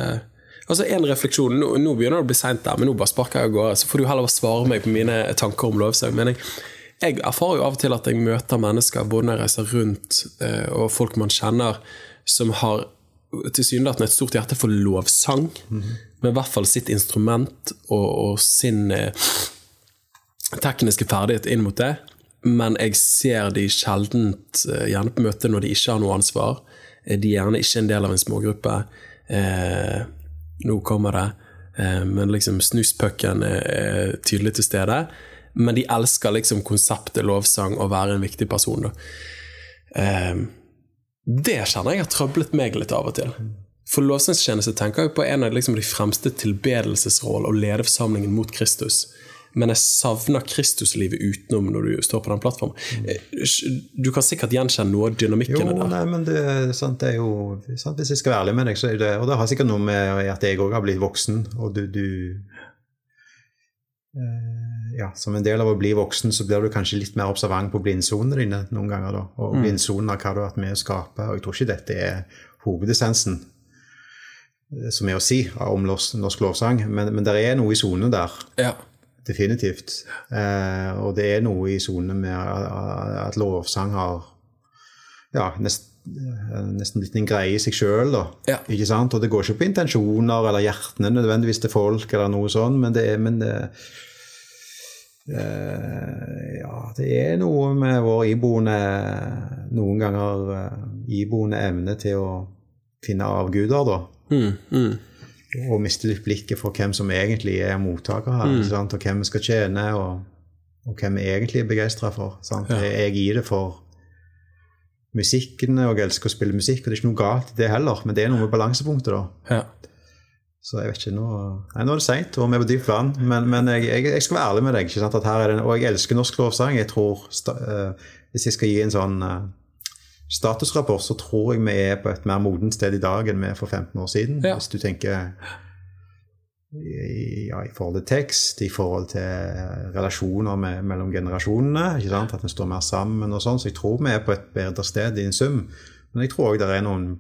altså En refleksjon Nå, nå begynner det å bli seint der, men nå bare sparker jeg av gårde. Så får du heller svare meg på mine tanker om lovsang. Men jeg, jeg erfarer jo av og til at jeg møter mennesker, både når jeg reiser rundt, eh, og folk man kjenner, som har tilsynelatende et stort hjerte for lovsang, med i hvert fall sitt instrument og, og sin eh, tekniske ferdighet inn mot det. Men jeg ser de sjeldent eh, gjerne på møte når de ikke har noe ansvar. Eh, De er gjerne ikke en del av en smågruppe. Eh, nå kommer det. Eh, men liksom snuspucken er, er tydelig til stede. Men de elsker liksom konseptet lovsang og være en viktig person. Eh, det kjenner jeg har trøblet meg litt av og til. For lovsangstjeneste tenker jeg på en av liksom de fremste tilbedelsesrollene og lede forsamlingen mot Kristus. Men jeg savner Kristuslivet utenom når du står på den plattformen. Eh, Du kan sikkert gjenkjenne noe av Jo, dynamikken der. nei, men det, sant, det er jo sant, Hvis jeg skal være ærlig med deg, så er det Og det har sikkert noe med at jeg òg har blitt voksen, og du, du eh, Ja, som en del av å bli voksen, så blir du kanskje litt mer observant på blindsonene dine noen ganger, da. Og blindsonen av hva du har vært med å skape. Og jeg tror ikke dette er hovedessensen, eh, som er å si, om norsk, lovsang, men, men det er noe i sonen der. Ja. Definitivt. Eh, og det er noe i sonene med at, lovsang har ja, nest, eh, nesten blitt en greie i seg sjøl. Ja. Ikke sant? Og det går ikke på intensjoner eller hjertene nødvendigvis til folk, eller noe sånt, men det er, men det, ja, det er noe med vår iboende Noen ganger eh, iboende evne til å finne avguder, da Mm, mm. og miste litt blikket for hvem som egentlig er mottaker her, mm. og hvem vi skal tjene, og, og hvem vi egentlig er begeistra for. Ja. Jeg gir det for musikken, og jeg elsker å spille musikk, og det er ikke noe galt i det heller, men det er noe med balansepunktet, da. ja. Så jeg vet ikke, nå, nei, nå er det seint, og vi er på dypt vann, men, men jeg, jeg, jeg skal være ærlig med deg. ikke sant, at her er det, Og jeg elsker norsk lovsang. Jeg tror, eh, Hvis jeg skal gi en sånn uh, statusrapport, så tror jeg vi er på et mer modent sted i dag enn vi er for 15 år siden. Ja. Hvis du tenker i, ja, i forhold til tekst, i forhold til relasjoner med, mellom generasjonene. ikke sant, At vi står mer sammen og sånn. Så jeg tror vi er på et bedre sted i en sum. Men jeg tror òg det er noen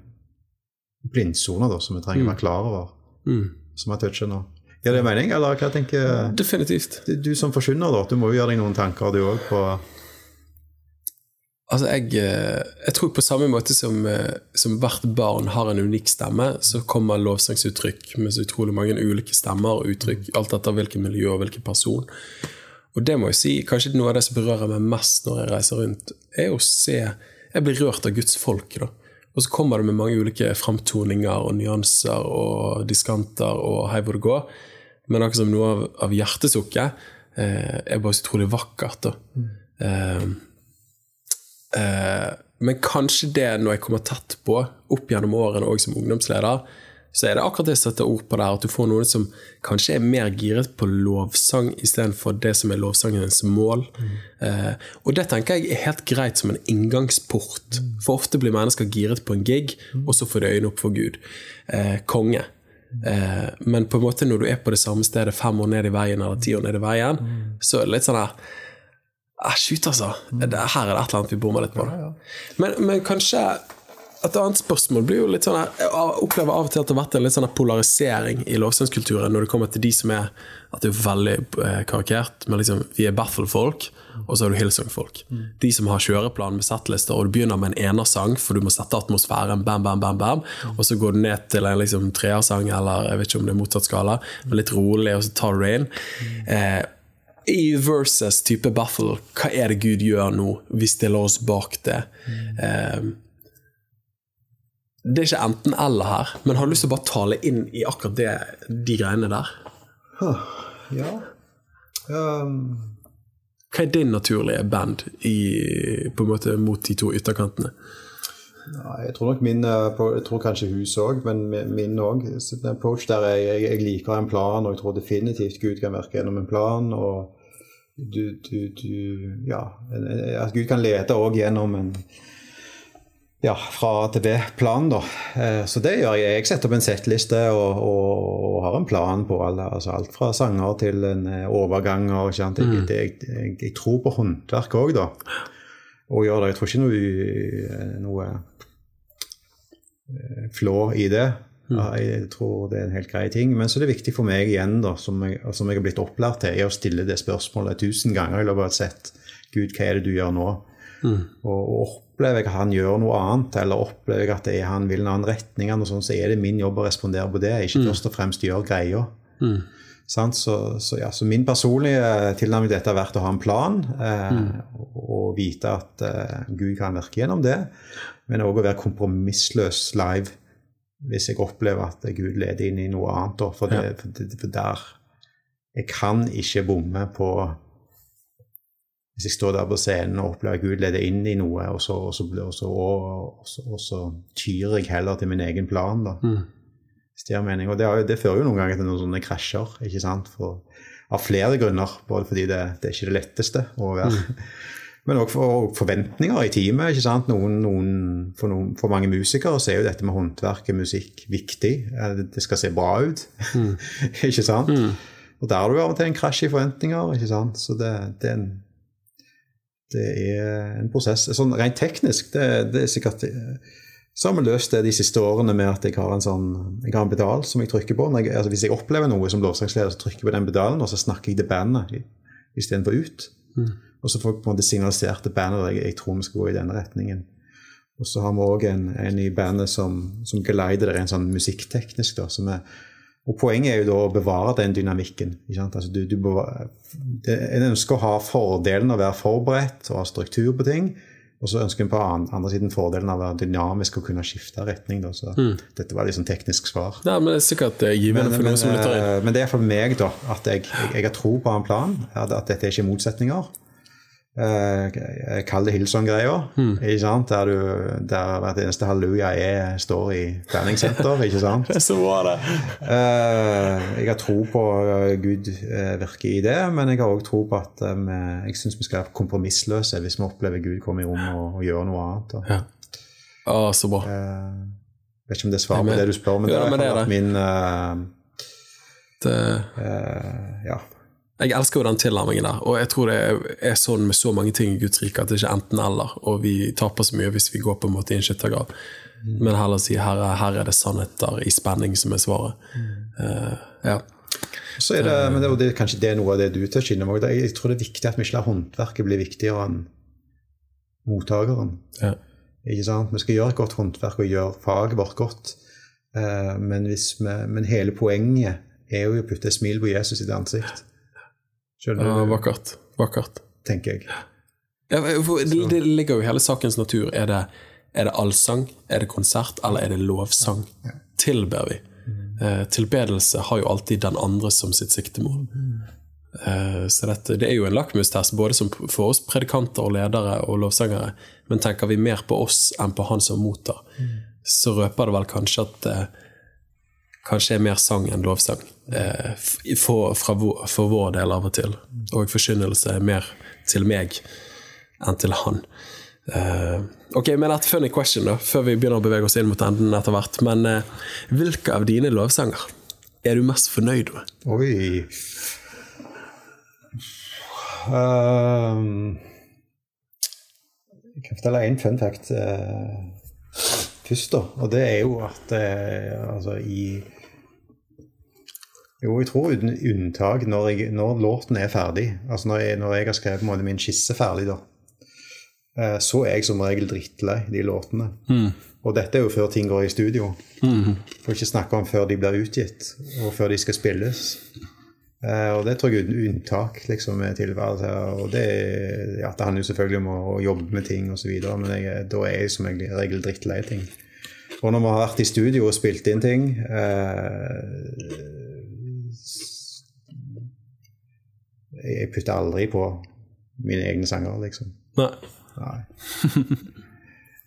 blindsoner da, som vi trenger å være klar over, Mm. som jeg toucher nå. Gir det mening, eller hva tenker Definitivt. du, som forkynner, da? Du må jo gjøre deg noen tanker, du òg, på Altså, jeg, eh, jeg tror på samme måte som, eh, som hvert barn har en unik stemme, så kommer lovsangsuttrykk med så utrolig mange ulike stemmer og uttrykk, alt etter hvilket miljø og hvilken person. Og det må jeg si, kanskje noe av det som berører meg mest når jeg reiser rundt, er å se Jeg blir rørt av Guds folk, da. Og så kommer det med mange ulike framtoninger og nyanser og diskanter og hei hvor det går. Men akkurat som noe av, av hjertesukket eh, er bare så utrolig vakkert. Mm. Eh, Eh, men kanskje det, når jeg kommer tett på, opp gjennom årene og som ungdomsleder, så er det akkurat det jeg setter ord på der, at du får noen som kanskje er mer giret på lovsang istedenfor det som er lovsangens mål. Eh, og det tenker jeg er helt greit som en inngangsport. For ofte blir mennesker giret på en gig, og så får de øynene opp for Gud. Eh, konge. Eh, men på en måte når du er på det samme stedet fem år ned i veien eller ti år ned i veien, så er det litt sånn her Æsj, ut, altså. Det, her er det et eller annet vi bommer litt på. Men, men kanskje et annet spørsmål blir jo litt sånn Jeg opplever av og til at det har vært en litt sånn polarisering i lovsangskulturen når det kommer til de som er At det er veldig eh, karikert, men liksom vi er Baffle-folk, og så er du Hillsong-folk. De som har kjøreplan med settlister, og du begynner med en enersang, for du må sette atmosfæren, bam, bam, bam, bam, og så går du ned til en liksom treersang, eller jeg vet ikke om det er motsatt skala, men litt rolig, og så tar du det inn. Eh, i versus type baffle, hva er det Gud gjør nå? Vi stiller oss bak det. Eh, det er ikke enten-eller her, men har du lyst til å bare tale inn i akkurat det, de greiene der? Ja. Um, Hva er din naturlige band i, på en måte mot de to ytterkantene? Nei, jeg tror nok min eh, Jeg tror kanskje hus òg, men min òg. Approach der jeg, jeg, jeg liker en plan, og jeg tror definitivt Gud kan virke gjennom en plan. Og du, du, du Ja. At Gud kan lede òg gjennom en ja, fra A til B-plan, da. Eh, Så det gjør jeg. Jeg setter opp en settliste og, og, og har en plan på alle, altså alt fra sanger til en eh, overganger. ikke sant? Jeg, jeg, jeg, jeg tror på håndverk òg, da. Og gjør det. Jeg tror ikke noe, eh, noe flå i det. Ja, jeg tror det er en helt grei ting. Men så er det viktig for meg igjen, da, som jeg, som jeg har blitt opplært til, er å stille det spørsmålet tusen ganger i løpet av et sett. Gud, hva er det du gjør nå? Og, og opplever jeg at han gjør noe annet, eller opplever jeg at det er han vil en annen retning, og sånn, så er det min jobb å respondere på det, ikke først og fremst gjøre greia. Mm. Så, så, ja, så min personlige tilnærming til dette har vært å ha en plan, eh, og, og vite at eh, Gud kan virke gjennom det, men òg å være kompromissløs live hvis jeg opplever at Gud leder inn i noe annet. For, det, for, det, for der Jeg kan ikke bomme på hvis jeg står der på scenen og opplever at Gud leder inn i noe, og så, og så, og så, og, så, og så tyr jeg heller til min egen plan. da. Mening. Og det, jo- det fører jo noen ganger til noen sånne krasjer. ikke sant? For, av flere grunner. Både fordi det, det er ikke det letteste å være Men òg for forventninger i teamet. ikke sant? Noen, noen, for, noen, for mange musikere så er jo dette med håndverk og musikk viktig. Eh, Det skal se bra ut. ikke sant? Og der har du av og til en krasj i forventninger. ikke sant? Så det, det er en det er en prosess. Sånn rent teknisk, det, det er sikkert eh, Så har vi løst det de siste årene med at jeg har en sånn Jeg har en pedal som jeg trykker på. Når jeg, altså hvis jeg opplever noe som lovsangsleder, så trykker jeg på den pedalen, og så snakker jeg til bandet istedenfor ut. Og så får jeg på en måte signalisert til bandet at jeg, jeg tror vi skal gå i denne retningen. Og så har vi òg en, en i bandet som, som geleider det rent sånn musikkteknisk. da, som er og Poenget er jo da å bevare den dynamikken. Altså du, du bevar- det, En ønsker å ha fordelen av å være forberedt og ha struktur på ting. Og så ønsker en på an- andre siden fordelen av å være dynamisk og kunne skifte retning. Da. Så Dette var litt sånn teknisk svar. Ja, men det er sikkert eh, givende Men, for noen som lytter inn. eh, men det er for meg, da, at jeg, jeg, jeg har tro på en plan. At, at dette er ikke motsetninger. Eh, kaller det Hillsong-greia. Mm. Der, du, der hvert eneste halleluja er, står i treningssenter. ikke sant? Så bra, det. Eh, jeg har tro på eh, Gud eh, virker i det, men jeg har òg tro på at eh, jeg syns vi skal være kompromissløse hvis vi opplever Gud komme i rommet og, og gjøre noe annet. Og. Ja. Ah, så bra. Eh, vet ikke om det er svar på det du spør, men Jo, det har vært min eh, Det, eh, Ja. Jeg elsker jo den tilnærmingen der, og jeg tror det er- sånn med så mange ting i Guds rike at det ikke er enten-eller, og vi taper så mye hvis vi går på en måte i en skyttergrav. Men heller si her er, her er det sannheter i spenning som er svaret. Uh, ja. Så er det, men det, det er kanskje det er noe av det du tar skinn om. Jeg tror det er viktig at vi ikke lar håndverket bli viktigere enn mottakeren. Ja. Ikke sant? Vi skal gjøre et godt håndverk og gjøre faget vårt godt. Eh, men, hvis vi, men hele poenget er jo å putte et smil på Jesus sitt ansikt. Skjønner ja, du? vakkert. Vakkert. tenker jeg. Ja, det, det ligger jo i hele sakens natur. Er det, er det allsang, er det konsert, eller er det lovsang? Tilber vi. Eh, tilbedelse har jo alltid den andre som sitt siktemål. Eh, Så dette, det er jo en lakmustest både som for oss predikanter og ledere og lovsangere. Men tenker vi mer på oss enn på han som mottar, så røper det vel kanskje at det kanskje er mer sang enn lovsang. Eh, For, vår, for vår del av og til. Og forkynnelse er mer til meg enn til han. Eh, ok, men et funny question, da, før vi begynner å bevege oss inn mot enden etter hvert. Men eh, hvilke av dine lovsanger er du mest fornøyd med? Oi um, Jeg kan fortelle en fun fact uh, først, da. Og det er jo at altså i Jo, jeg tror uten unntak når, jeg, når låten er ferdig, altså når jeg, når jeg har skrevet måte min skisse ferdig, da, eh, så er jeg som regel drittlei de låtene. Og dette er jo før ting går i studio. For ikke snakke om før de blir utgitt, og før de skal spilles. Eh, og det tror jeg er unntak liksom, er tilværelse. Og det, ja, det handler jo selvfølgelig om å, å jobbe med ting osv., men jeg, da er jeg som regel, drittlei ting. Og når vi har vært i studio og spilt inn ting eh, Jeg putter aldri på mine egne sanger, liksom. Nei. Nei.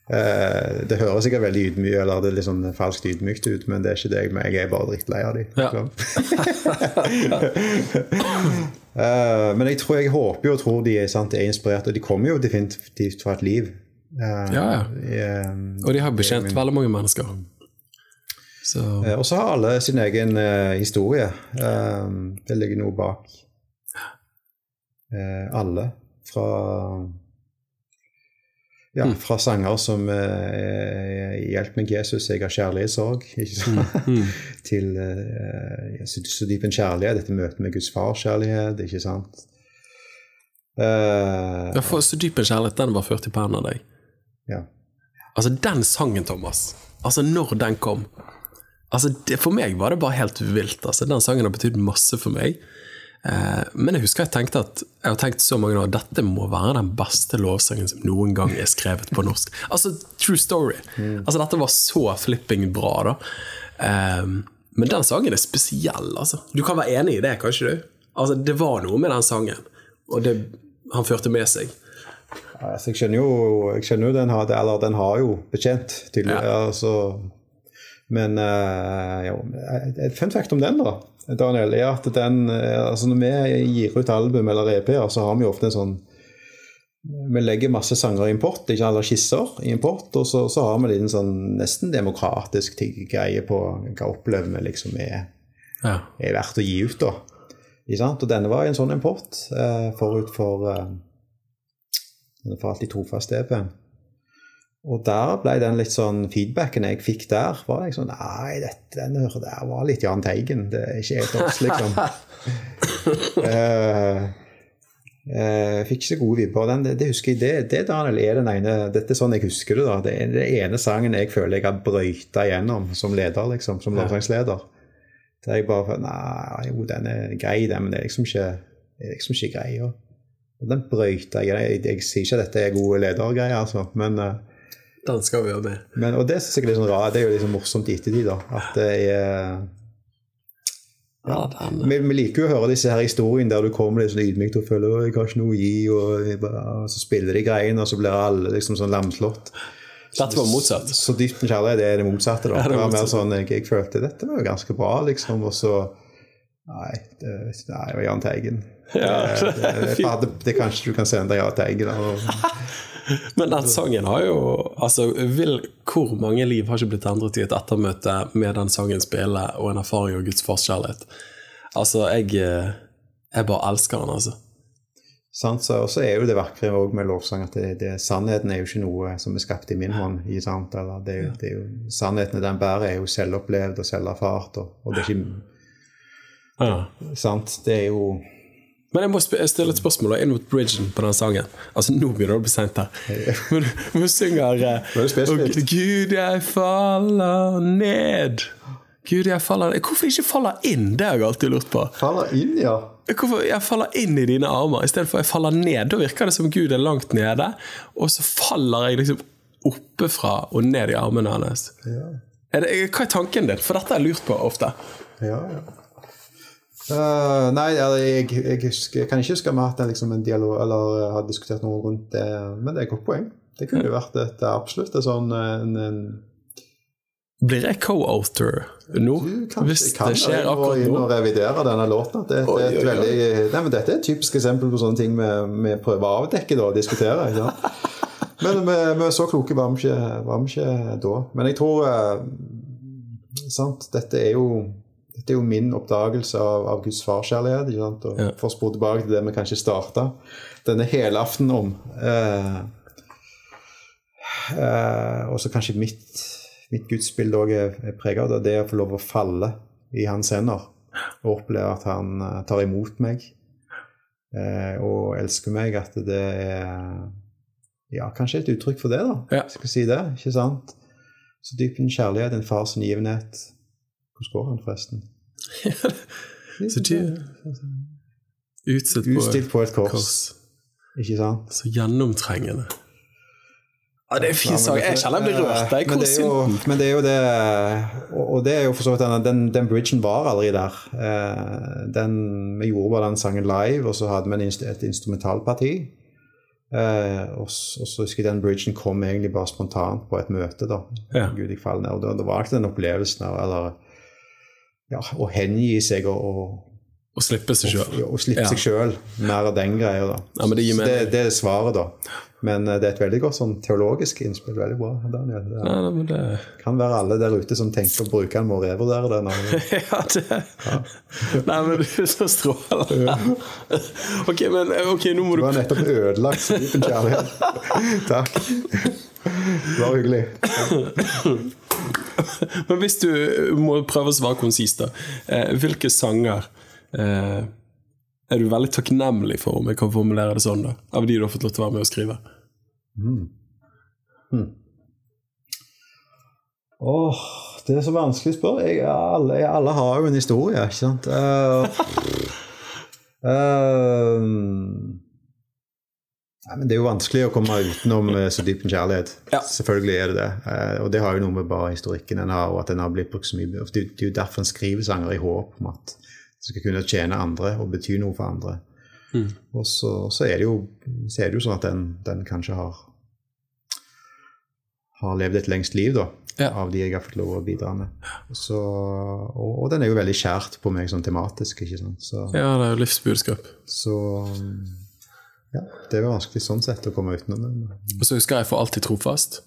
Uh, det høres sikkert veldig ydmyk eller det er litt sånn falskt ydmykt ut, men det er ikke det. Men jeg er bare drittlei av dem. Ja. uh, men jeg tror jeg håper og tror de er, sant, er inspirert, og de kommer jo definitivt fra et liv. Uh, Ja, ja. Og de har betjent veldig mange mennesker. Så og så har alle sin egen historie. Det ligger noe bak alle. Fra ja, fra sanger som eh, 'Hjelp meg, Jesus, jeg har kjærlighetssorg', ikke sant? til eh, så, så dyp en kjærlighet, dette møtet med Guds farskjærlighet, ikke sant? Eh, Ja, for Så dyp en kjærlighet, den var ført i pennen av deg. ja. Altså, den sangen, Thomas. Altså, når den kom Altså, det, For meg var det bare helt vilt. Altså, Den sangen har betydd masse for meg. Eh, men jeg husker jeg tenkte at Jeg har tenkt så mange år dette må være den beste lovsangen som noen gang er skrevet på norsk. Altså, true story. Altså, Dette var så flipping bra, da. Eh, men den sangen er spesiell, altså. Du kan være enig i det, kanskje du? Altså, Det var noe med den sangen, og det han førte med seg. Altså, jeg skjønner jo, jeg skjønner jo den, har, eller den har jo betjent, tydelig. Altså, men uh, jo, et fun fact om den, da, Daniel, er at den eh, altså Når vi gir ut album eller EP-er, så har vi jo ofte en sånn Vi legger masse sanger i import, ikke alle skisser i import, og så, så har vi en sånn nesten demokratisk greie på hva opplever vi liksom er Ja. er verdt å gi ut. da. Ikke sant? Og denne var en sånn import eh, forut for eh, denne for alltid trofast-EP-en. Og der ble den litt sånn feedbacken jeg fikk der, var sånn Nei, dette, den der var litt Jahn Teigen. Det er ikke helt oss, liksom. uh, uh, fikk ikke så gode vibber. Den, det, det husker jeg, det, det Daniel, er den ene Dette er sånn jeg husker det. da, Det er den ene sangen jeg føler jeg har brøyta igjennom som leder, liksom, som lovsangsleder. Der jeg bare Nei, jo, den er grei, den, men det er liksom ikke, er liksom ikke greia. Og den brøyta jeg. Jeg, jeg sier ikke at dette er gode ledergreier, altså, men, eh, Den skal gjøre det. men Og det synes jeg er litt sånn rart. Det er jo liksom morsomt i ettertid, da. At det er Ja, den, vi, vi liker jo å høre disse her historiene der du kommer litt sånn ydmykt og føler at jeg har ikke noe å gi, og, og så spiller de greiene, og så blir alle liksom sånn lamslått. dette var motsatt. Så dypt en kjærlighet det er det motsatte. da. Ja, det er det var mer sånn, jeg, jeg følte dette var jo ganske bra, liksom, og så Nei, det, nei, det var Jahn Teigen. Ja, det, det, det, det, det kanskje du kan sende Jahn Teigen. Og, Men den sangen har jo altså, vil, Hvor mange liv har ikke blitt endret i et ettermøte med den sangen spille og en erfaring av Guds farskjærlighet? Altså, jeg, eh, jeg bare elsker den, altså. sant? Så, og så er jo det vakre også med lovsang at det, det, sannheten er jo ikke noe som er skapt i min hånd. i sant? Eller det, er jo, det er jo, sannheten den bærer, er jo selvopplevd og selverfart. Og, og det er ikke Ja. sant? Det er jo Men jeg må stille et spørsmål inn mot bridgen på den sangen. Altså, Nå begynner det å bli seint her. Men hun synger. «Og Gud, jeg faller ned. Gud, jeg faller ned. Hvorfor ikke faller inn? Det har jeg alltid lurt på. Faller inn, ja. Hvorfor jeg faller inn i dine armer istedenfor jeg faller ned? Da virker det som Gud er langt nede, og så faller jeg liksom oppefra og ned i armene hennes. Ja, Er det, hva er tanken din? For dette har jeg lurt på ofte. ja. ja. Eh, nei, jeg, jeg, husker, jeg kan ikke huske om vi har hatt liksom, en dialog eller eh, har diskutert noe rundt det, men det er et godt poeng. Det kunne jo vært et absolutt et sånn en, en Blir jeg co-author nå? Kanskje, kan, Hvis kan det skjer akkurat nå? og revidere denne låten. at Det, det, er veldig, nei, men dette er et typisk eksempel på sånne ting vi, prøver å avdekke da, og diskutere. Ja. Men vi, vi så kloke var vi ikke, var vi ikke da. Men jeg tror eh, sant? Dette, er jo, dette er jo min oppdagelse av, av Guds farskjærlighet. Ikke sant? Og Ja. For å spore tilbake til det vi kanskje starta denne helaften om. Eh, eh, og så kanskje mitt, mitt gudsbilde òg er, er prega av det, det å få lov å falle i hans hender. Og oppleve at han eh, tar imot meg eh, og elsker meg. At det er ja, kanskje et uttrykk for det, da. Ja. Skal si det, ikke sant? Så dyp en kjærlighet, en fars givenhet. Hvordan går han, forresten? Så du Utsatt på Utstilt på et kors, kors. ikke sant? Så gjennomtrengende. Ja, det er en fin sang. Jeg kjenner jeg blir rørt. Jeg. Men det er jo- Men det er jo det Og det er jo for så vidt den, den, den bridgen var aldri der. Eh, Den, vi gjorde bare den sangen live, og så hadde vi et instrumentalparti. Eh, og, så husker jeg den bridgen kom egentlig bare spontant på et møte. da Ja. Gud, jeg faller ned. Og da, da var ikke den opplevelsen av eller, ja, å hengi seg og, og, Å slippe seg sjøl. Å slippe Ja. seg sjøl. Mer av den greia. da Ja, men det det, det er svaret, da. Men eh, det er et veldig godt sånn teologisk innspill. Veldig bra, Daniel. Det er- Nei, det kan være alle der ute som tenker å bruke den, må revurdere den. Ja, det Nei, men du er så strålende. Ok, men ok, nå må Du du har nettopp ødelagt kjærlighet. Takk. Det var hyggelig. Men hvis du må prøve å svare konsist, da. Eh, hvilke sanger eh, er du veldig takknemlig for, om jeg kan formulere det sånn, da? Av de du har fått lov til å være med å skrive? Åh, det er så vanskelig å spørre. Jeg, alle, jeg, alle har jo en historie, ikke sant? Uh, eh, men det er jo vanskelig å komme utenom eh, så dyp en kjærlighet. Ja. Selvfølgelig er det det. Eh, og det har jo noe med bare historikken en har, og at den har blitt brukt så mye. Det er jo derfor en skriver sanger i håp om at det skal kunne tjene andre og bety noe for andre. Mm. Og så, så, er det jo, så er det jo sånn at den, den kanskje har har levd et lengst liv, da Ja. av de jeg har fått lov å bidra med. Så, og, og den er jo veldig kjært på meg sånn tematisk. ikke sant? Så, Ja, det er jo livsbudskap. så ja, det jo vanskelig sånn sett å komme utenom den. Og så husker jeg For alltid trofast.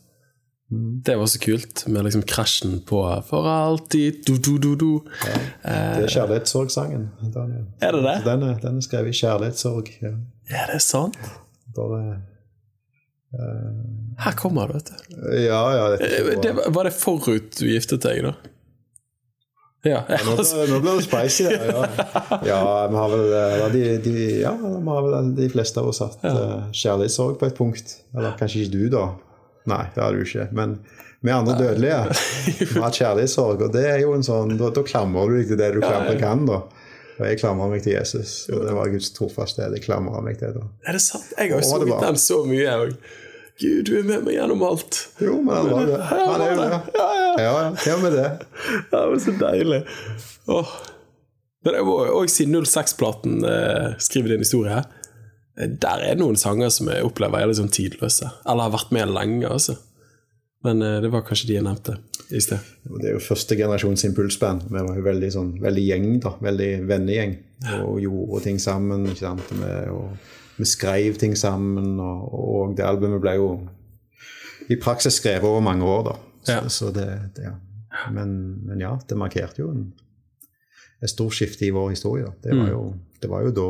Det var så kult, med liksom krasjen på For alltid, du, du, du, du. Det er kjærlighetssorgsangen. Daniel. Er det det? Den er, den er skrevet i kjærlighetssorg. Ja. Er det sant? Bare Her kommer det, vet du. Ja, ja. det, Eh. Det, var- var det forut du giftet deg, da? Ja. Nå nå blir det spicy. Ja, ja. ja vi har vel de, de, ja, vi har vel de fleste av oss hatt eh, kjærlighetssorg på et punkt. Eller kanskje ikke du, da. Nei, det har du ikke. Men vi andre dødelige vi har kjærlighetssorg, og det er jo en sånn Da, da klamrer du deg til det du klamre kan, da. Og jeg klamrer meg til Jesus, og det var Guds trofasthet. Jeg klamrer meg til det. Er det sant? Jeg har jo sunget den så mye, jeg òg. Gud, du er med meg gjennom alt. Jo, men han var det. Han er jo det. Ja, ja. Ja, ja, med det. Det var så deilig. Åh. Men jeg må òg si 06-platen eh, skriver din historie her. Eh, Der er noen sanger som jeg opplever er litt sånn tidløse. Eller har vært med lenge, altså. Men eh, det var kanskje de jeg nevnte i sted. Det er jo første generasjons impulsband. Vi var jo veldig, sånn, veldig gjeng, da. Veldig vennegjeng. Og gjorde ting sammen. ikke sant? Vi, og, vi skrev ting sammen, og, og det albumet ble jo i praksis skrevet over mange år, da. Så, Ja. så det, det ja. Men, men ja, det markerte jo en, et stort skifte i vår historie. Det, var jo, det var jo da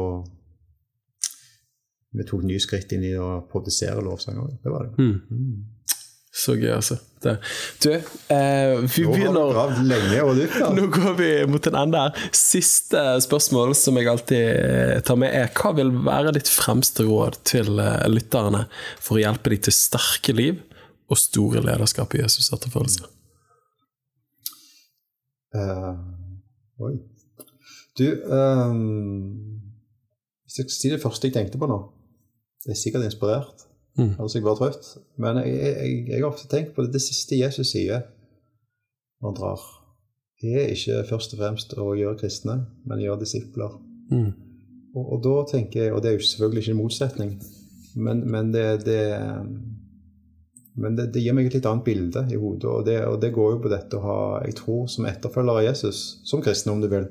vi tok nye skritt inn i å produsere lovsanger. Det var det. Så gøy, altså. Det. Du, eh, vi Nå begynner lenge og dypt. Nå går vi mot en ende her. Siste spørsmål som jeg alltid tar med, er hva vil være ditt fremste råd til eh, lytterne for å hjelpe dem til sterke liv og store lederskap i Jesus etterfølgelse? Uh, oi. Du um, Hvis jeg skal si det første jeg tenkte på nå Det er sikkert inspirert. Mm. Er jeg var trøtt. Men jeg, jeg, jeg har ofte tenkt på det, det siste Jesus sier når han drar. Det er ikke først og fremst å gjøre kristne, men gjøre disipler. Mm. Og, og da tenker jeg, og det er jo selvfølgelig ikke en motsetning, men, men, det, det, men det, det, gir meg et litt annet bilde i hodet. Og det, og det går jo på dette å ha Jeg tror som etterfølger av Jesus, som kristne om du vil,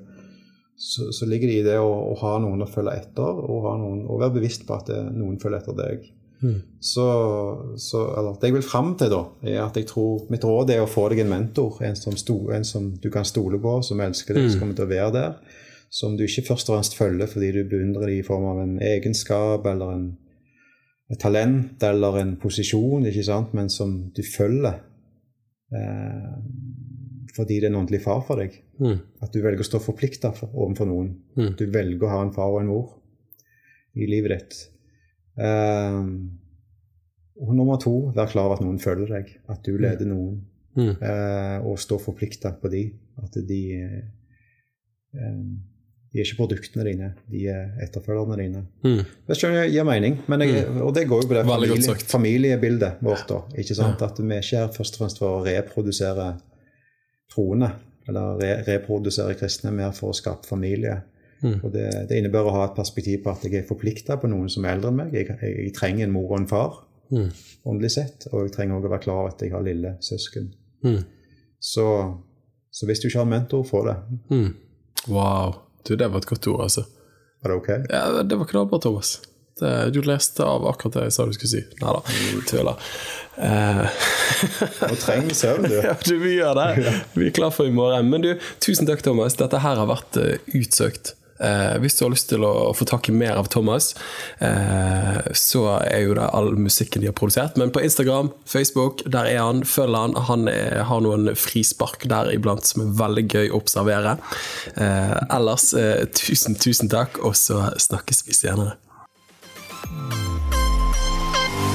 så, så ligger det i det å, å, ha noen å følge etter, og, noen, og være bevisst på at noen følger etter deg. Mm. Så, så, eller, det jeg vil fram til, da, er at jeg tror mitt råd er å få deg en mentor. En som, sto, en som du kan stole på, som elsker deg, som kommer til å være der. Som du ikke først og fremst følger fordi du beundrer dem i form av en egenskap eller en, et talent eller en posisjon, ikke sant? men som du følger eh, fordi det er en åndelig far for deg. Mm. At du velger å stå forplikta overfor noen. Mm. Du velger å ha en far og en mor i livet ditt. Og nummer to, vær klar over at noen følger deg. At du leder mm. noen. Mm. Uh, og stå forplikta på de. At de uh, de er ikke produktene dine, de er etterfølgerne dine. Mm. Det gir mening, jeg, mm. og det går jo på det familie, familiebildet vårt. da, ikke sant? At vi er ikke her først og fremst for å reprodusere troende, eller re reprodusere kristne, mer for å skape familie. Mm. Og det, det, innebærer å ha et perspektiv på at jeg er forplikta på noen som er eldre enn meg. Jeg, jeg, jeg trenger en mor og en far, mm. åndelig sett. Og jeg trenger også å være klar over at jeg har lille søsken. Mm. Så, så, hvis du ikke har en mentor, få det. Mm. Wow. Du, det var et godt ord, altså. Var det ok? Ja, det var knallbra, Thomas. Det, du leste av akkurat det jeg sa du skulle si. Nei da, tviler. Uh, Nå trenger søvn, du. ja, du. Vi gjør det. Vi er klar for i morgen. Men du, tusen takk, Thomas. Dette her har vært uh, utsøkt. Eh, hvis du har lyst til å få tak i mer av Thomas, eh, så er jo det all musikken de har produsert. Men på Instagram, Facebook, der er han. Følg han. Han er, har noen frispark der iblant som er veldig gøy å observere. Eh, ellers, eh, tusen, tusen takk, og så snakkes vi senere.